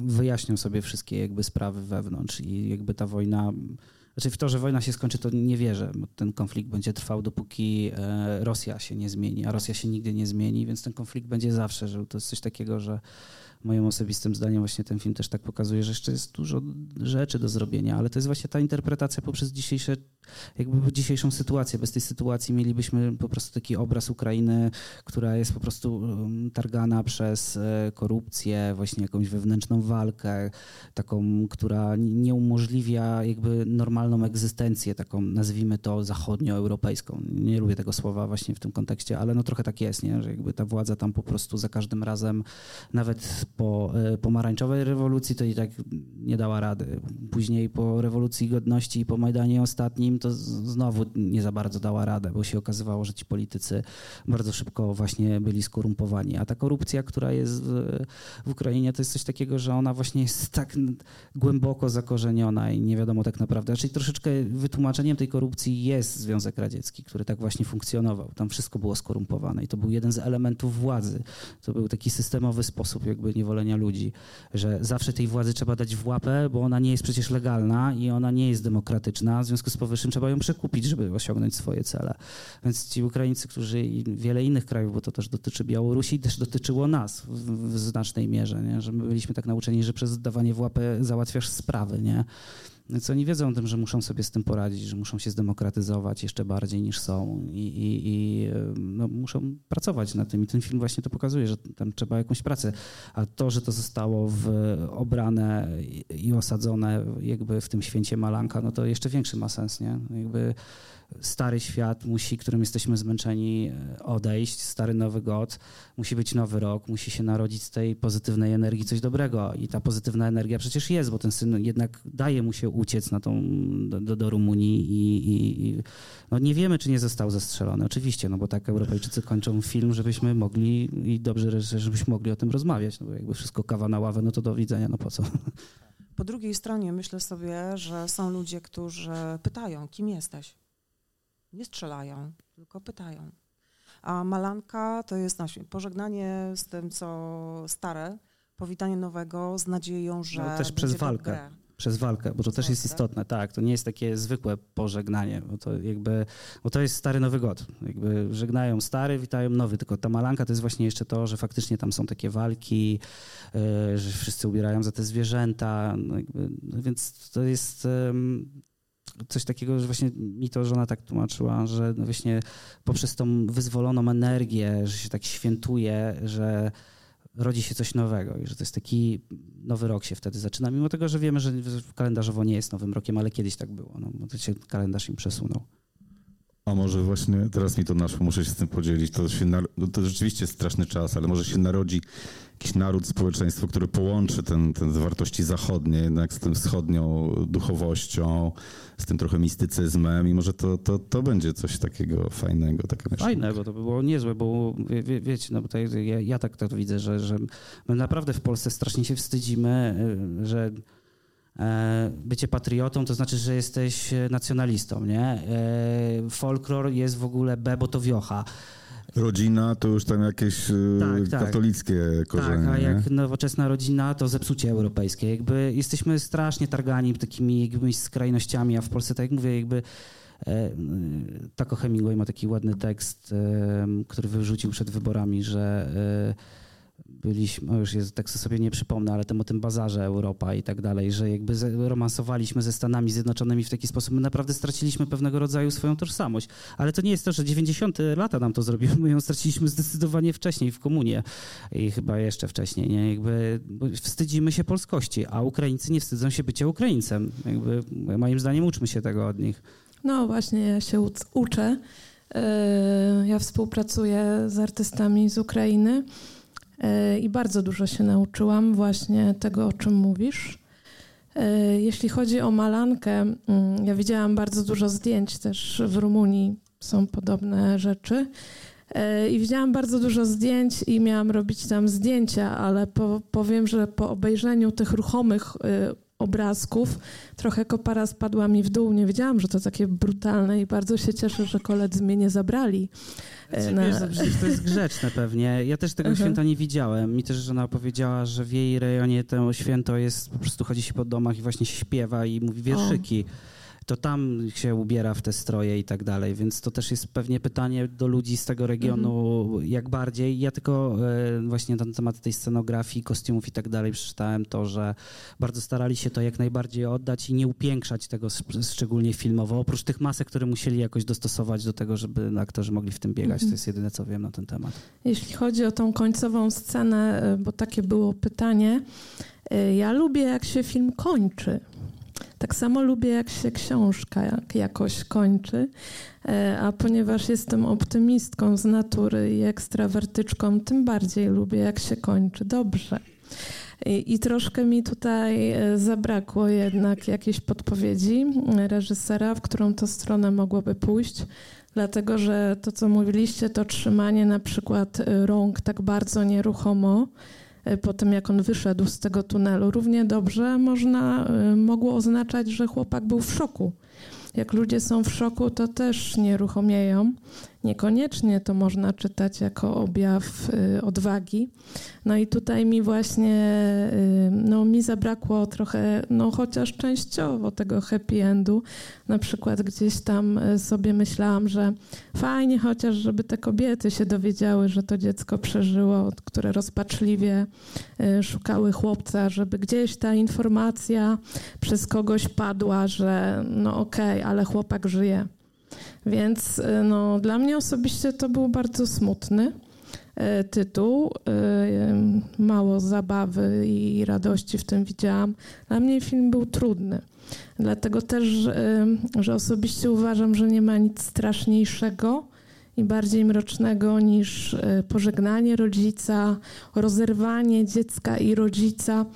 Speaker 7: wyjaśnią sobie wszystkie jakby sprawy wewnątrz i jakby ta wojna znaczy w to, że wojna się skończy, to nie wierzę. Ten konflikt będzie trwał, dopóki e, Rosja się nie zmieni, a Rosja się nigdy nie zmieni, więc ten konflikt będzie zawsze, że to jest coś takiego, że moim osobistym zdaniem właśnie ten film też tak pokazuje, że jeszcze jest dużo rzeczy do zrobienia, ale to jest właśnie ta interpretacja poprzez dzisiejsze, jakby dzisiejszą sytuację. Bez tej sytuacji mielibyśmy po prostu taki obraz Ukrainy, która jest po prostu um, targana przez e, korupcję, właśnie jakąś wewnętrzną walkę, taką, która nie umożliwia jakby normalną egzystencję, taką nazwijmy to zachodnioeuropejską. Nie lubię tego słowa właśnie w tym kontekście, ale no trochę tak jest, nie? że jakby ta władza tam po prostu za każdym razem nawet po e, pomarańczowej rewolucji to i tak nie dała rady. Później po rewolucji godności i po Majdanie ostatnim to znowu nie za bardzo dała radę, bo się okazywało, że ci politycy bardzo szybko właśnie byli skorumpowani. A ta korupcja, która jest w, w Ukrainie, to jest coś takiego, że ona właśnie jest tak głęboko zakorzeniona i nie wiadomo tak naprawdę. Czyli troszeczkę wytłumaczeniem tej korupcji jest Związek Radziecki, który tak właśnie funkcjonował. Tam wszystko było skorumpowane i to był jeden z elementów władzy. To był taki systemowy sposób jakby niewolenia ludzi, że zawsze tej władzy trzeba dać w łapę, bo ona nie jest przecież legalna i ona nie jest demokratyczna, w związku z powyższym trzeba ją przekupić, żeby osiągnąć swoje cele. Więc ci Ukraińcy, którzy i wiele innych krajów, bo to też dotyczy Białorusi, też dotyczyło nas w, w znacznej mierze, nie? że my byliśmy tak nauczeni, że przez dawanie w łapę załatwiasz sprawy, nie? Więc oni wiedzą o tym, że muszą sobie z tym poradzić, że muszą się zdemokratyzować jeszcze bardziej niż są i, i, i no, muszą pracować nad tym. I ten film właśnie to pokazuje, że tam trzeba jakąś pracę. A to, że to zostało w, obrane i osadzone jakby w tym święcie Malanka, no to jeszcze większy ma sens, nie? Jakby stary świat musi, którym jesteśmy zmęczeni, e, odejść, stary nowy god, musi być nowy rok, musi się narodzić z tej pozytywnej energii coś dobrego. I ta pozytywna energia przecież jest, bo ten syn jednak daje mu się uciec na tą, do, do Rumunii i, i, i no nie wiemy, czy nie został zastrzelony. Oczywiście, no bo tak Europejczycy kończą film, żebyśmy mogli i dobrze, żebyśmy mogli o tym rozmawiać, no bo jakby wszystko kawa na ławę, no to do widzenia, no po co?
Speaker 5: Po drugiej stronie myślę sobie, że są ludzie, którzy pytają, kim jesteś? Nie strzelają, tylko pytają. A malanka to jest nasze pożegnanie z tym, co stare, powitanie nowego z nadzieją, że.
Speaker 7: No, też przez walkę. Przez walkę, bo to też jest istotne, tak. To nie jest takie zwykłe pożegnanie, bo to jakby, bo to jest stary Nowy God. Jakby żegnają stary, witają nowy, tylko ta malanka to jest właśnie jeszcze to, że faktycznie tam są takie walki, yy, że wszyscy ubierają za te zwierzęta, no jakby, no więc to jest, coś takiego, że właśnie mi to żona tak tłumaczyła, że właśnie poprzez tą wyzwoloną energię, że się tak świętuje, że rodzi się coś nowego i że to jest taki nowy rok się wtedy zaczyna, mimo tego, że wiemy, że kalendarzowo nie jest nowym rokiem, ale kiedyś tak było, no, bo to się kalendarz im przesunął.
Speaker 9: A może właśnie teraz mi to naszło, muszę się z tym podzielić. To, się no to rzeczywiście straszny czas, ale może się narodzi jakiś naród, społeczeństwo, które połączy ten, ten wartości zachodnie jednak z tym wschodnią duchowością, z tym trochę mistycyzmem i może to, to, to będzie coś takiego fajnego. Taka
Speaker 7: Fajne, bo to by było niezłe, bo wie, wie, wiecie, no tutaj ja, ja tak to widzę, że, że my naprawdę w Polsce strasznie się wstydzimy, y, że bycie patriotą to znaczy, że jesteś nacjonalistą, nie? E, folklor jest w ogóle B, bo to wiocha.
Speaker 9: Rodzina to już tam jakieś e, tak, tak. katolickie korzenie.
Speaker 7: Tak, a jak
Speaker 9: nie?
Speaker 7: nowoczesna rodzina to zepsucie europejskie. Jakby jesteśmy strasznie targani takimi jakimiś skrajnościami, a w Polsce, tak jak mówię, jakby Taco Hemingway ma taki ładny tekst, który wyrzucił przed wyborami, że byliśmy, już jest, tak sobie nie przypomnę, ale tym o tym bazarze Europa i tak dalej, że jakby romansowaliśmy ze Stanami Zjednoczonymi w taki sposób, my naprawdę straciliśmy pewnego rodzaju swoją tożsamość. Ale to nie jest to, że 90 lata nam to zrobiły, my ją straciliśmy zdecydowanie wcześniej w komunie i chyba jeszcze wcześniej, nie? Jakby wstydzimy się polskości, a Ukraińcy nie wstydzą się bycia Ukraińcem. Jakby moim zdaniem uczmy się tego od nich.
Speaker 10: No właśnie, ja się uczę. E, ja współpracuję z artystami z Ukrainy. E, I bardzo dużo się nauczyłam właśnie tego, o czym mówisz. Jeśli chodzi o Malankę, mm, ja widziałam bardzo dużo zdjęć też w Rumunii, są podobne rzeczy. I widziałam bardzo dużo zdjęć i miałam robić tam zdjęcia, ale po, powiem, że po obejrzeniu tych ruchomych obrazków. Trochę kopara spadła mi w dół. Nie wiedziałam, że to takie brutalne i bardzo się cieszę, że koledzy mnie nie zabrali.
Speaker 7: Na... Wiesz, to jest grzeczne pewnie. Ja też tego uh -huh. święta nie widziałem. Mi też żona powiedziała, że w jej rejonie to święto jest, po prostu chodzi się po domach i właśnie się śpiewa i mówi wierszyki. O to tam się ubiera w te stroje i tak dalej, więc to też jest pewnie pytanie do ludzi z tego regionu, mhm. jak bardziej. Ja tylko e, właśnie na temat tej scenografii, kostiumów i tak dalej przeczytałem to, że bardzo starali się to jak najbardziej oddać i nie upiększać tego szczególnie filmowo, oprócz tych masek, które musieli jakoś dostosować do tego, żeby aktorzy mogli w tym biegać. Mhm. To jest jedyne, co wiem na ten temat.
Speaker 10: Jeśli chodzi o tą końcową scenę, e, bo takie było pytanie, e, ja lubię, jak się film kończy. Tak samo lubię, jak się książka jak jakoś kończy, e, a ponieważ jestem optymistką z natury i ekstrawertyczką, tym bardziej lubię, jak się kończy dobrze. I, I, troszkę mi tutaj e, zabrakło jednak jakiejś podpowiedzi reżysera, w którą to stronę mogłoby pójść, dlatego że to, co mówiliście, to trzymanie na przykład rąk tak bardzo nieruchomo, po tym, jak on wyszedł z tego tunelu. Równie dobrze można, e, mogło oznaczać, że chłopak był w szoku. Jak ludzie są w szoku, to też nieruchomieją. Niekoniecznie to można czytać jako objaw y, odwagi. No i tutaj mi właśnie, y, no mi zabrakło trochę, no chociaż częściowo tego happy endu. Na przykład gdzieś tam y, sobie myślałam, że fajnie chociaż, żeby te kobiety się dowiedziały, że to dziecko przeżyło, które rozpaczliwie szukały chłopca, żeby gdzieś ta informacja przez kogoś padła, że no okej, okay, ale chłopak żyje. Więc y, no, dla mnie osobiście to był bardzo smutny y, tytuł. Y, mało zabawy i radości w tym widziałam. Dla mnie film był trudny. Dlatego też, że osobiście uważam, że nie ma nic straszniejszego i bardziej mrocznego niż pożegnanie rodzica, rozerwanie dziecka i rodzica.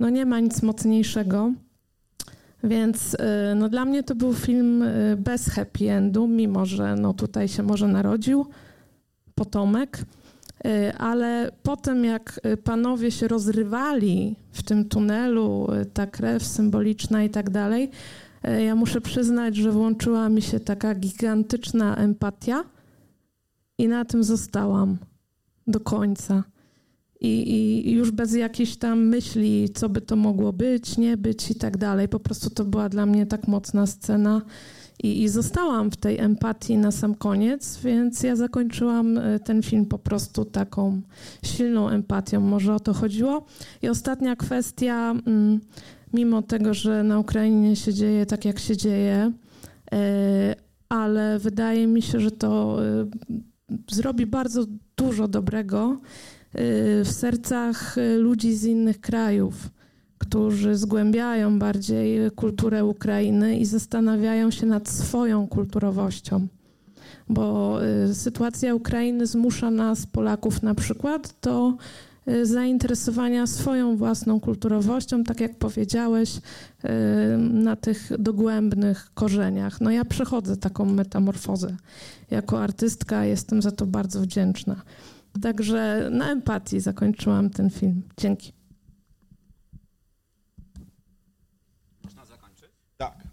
Speaker 10: No nie ma nic mocniejszego. Więc y, no, dla mnie to był film y, bez happy endu, mimo że no, tutaj się może narodził potomek, y, ale potem jak panowie się rozrywali w tym tunelu, ta krew symboliczna i tak dalej, ja muszę przyznać, że włączyła mi się taka gigantyczna empatia i na tym zostałam do końca i, i już bez jakiejś tam myśli, co by to mogło być, nie być i tak dalej. Po prostu to była dla mnie tak mocna scena. I, I, zostałam w tej empatii na sam koniec, więc ja zakończyłam e, ten film po prostu taką silną empatią. Może o to chodziło. I ostatnia kwestia, mm, mimo tego, że na Ukrainie się dzieje tak, jak się dzieje, e, ale wydaje mi się, że to e, zrobi bardzo dużo dobrego w sercach y, ludzi z innych krajów, którzy zgłębiają bardziej kulturę Ukrainy i zastanawiają się nad swoją kulturowością. Bo y, sytuacja Ukrainy zmusza nas, Polaków na przykład, do zainteresowania swoją własną kulturowością, tak jak powiedziałeś, na tych dogłębnych korzeniach. No ja przechodzę taką metamorfozę. Jako artystka jestem za to bardzo wdzięczna. Także na empatii zakończyłam ten film. Dzięki.
Speaker 11: Można zakończyć? Tak.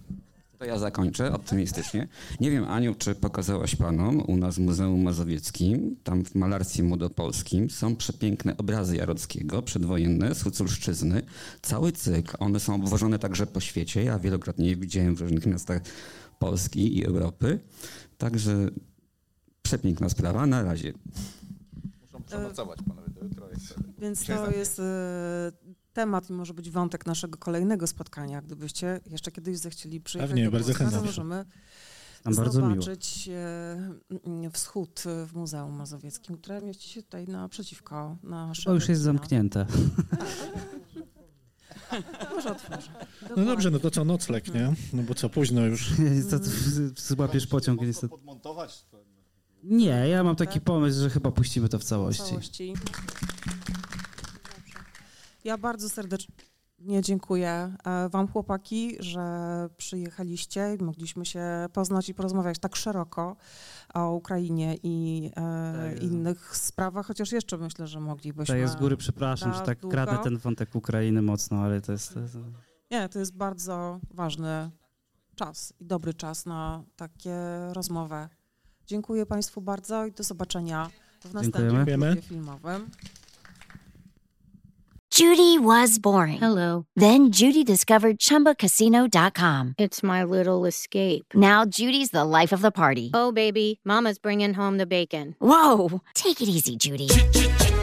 Speaker 11: To ja zakończę optymistycznie. Nie wiem, Aniu, czy pokazałaś panom u nas w Muzeum Mazowieckim, tam w malarstwie młodopolskim, są przepiękne obrazy Jarockiego, przedwojenne, z Huculszczyzny. Cały cykl. One są obwożone także po świecie. Ja wielokrotnie je widziałem w różnych miastach Polski i Europy. Także przepiękna sprawa. Na razie
Speaker 5: przenocować panowie do jutro. Więc to jest e, temat i może być wątek naszego kolejnego spotkania. Gdybyście jeszcze kiedyś zechcieli przyjechać
Speaker 6: Pewnie,
Speaker 5: do
Speaker 6: bardzo chętnie.
Speaker 5: możemy
Speaker 7: Nam
Speaker 5: zobaczyć e, wschód w Muzeum Mazowieckim, które mieści się tutaj naprzeciwko naszego.
Speaker 7: To już jest zamknięte.
Speaker 5: Może otworzę.
Speaker 6: No dobrze, no to co, nocleg, nie? No bo co, późno już.
Speaker 7: Złapiesz pociąg niestety. podmontować? Nie, ja mam taki tak? pomysł, że chyba puścimy to w całości.
Speaker 5: całości. Ja bardzo serdecznie. Nie, dziękuję e, Wam, chłopaki, że przyjechaliście i mogliśmy się poznać i porozmawiać tak szeroko o Ukrainie i e, innych sprawach, chociaż jeszcze myślę, że moglibyśmy.
Speaker 7: Tutaj z góry przepraszam, że tak długo. kradę ten wątek Ukrainy mocno, ale to jest, to jest...
Speaker 5: Nie, to jest bardzo ważny czas i dobry czas na takie rozmowę. Dziękuję Państwu bardzo i do zobaczenia w następnym filmie filmowym.
Speaker 13: Judy was boring.
Speaker 14: Hello.
Speaker 13: Then Judy discovered ChumbaCasino.com.
Speaker 14: It's my little escape.
Speaker 13: Now Judy's the life of the party.
Speaker 14: Oh, baby, mama's bringing home the bacon.
Speaker 13: Whoa, take it easy, Judy.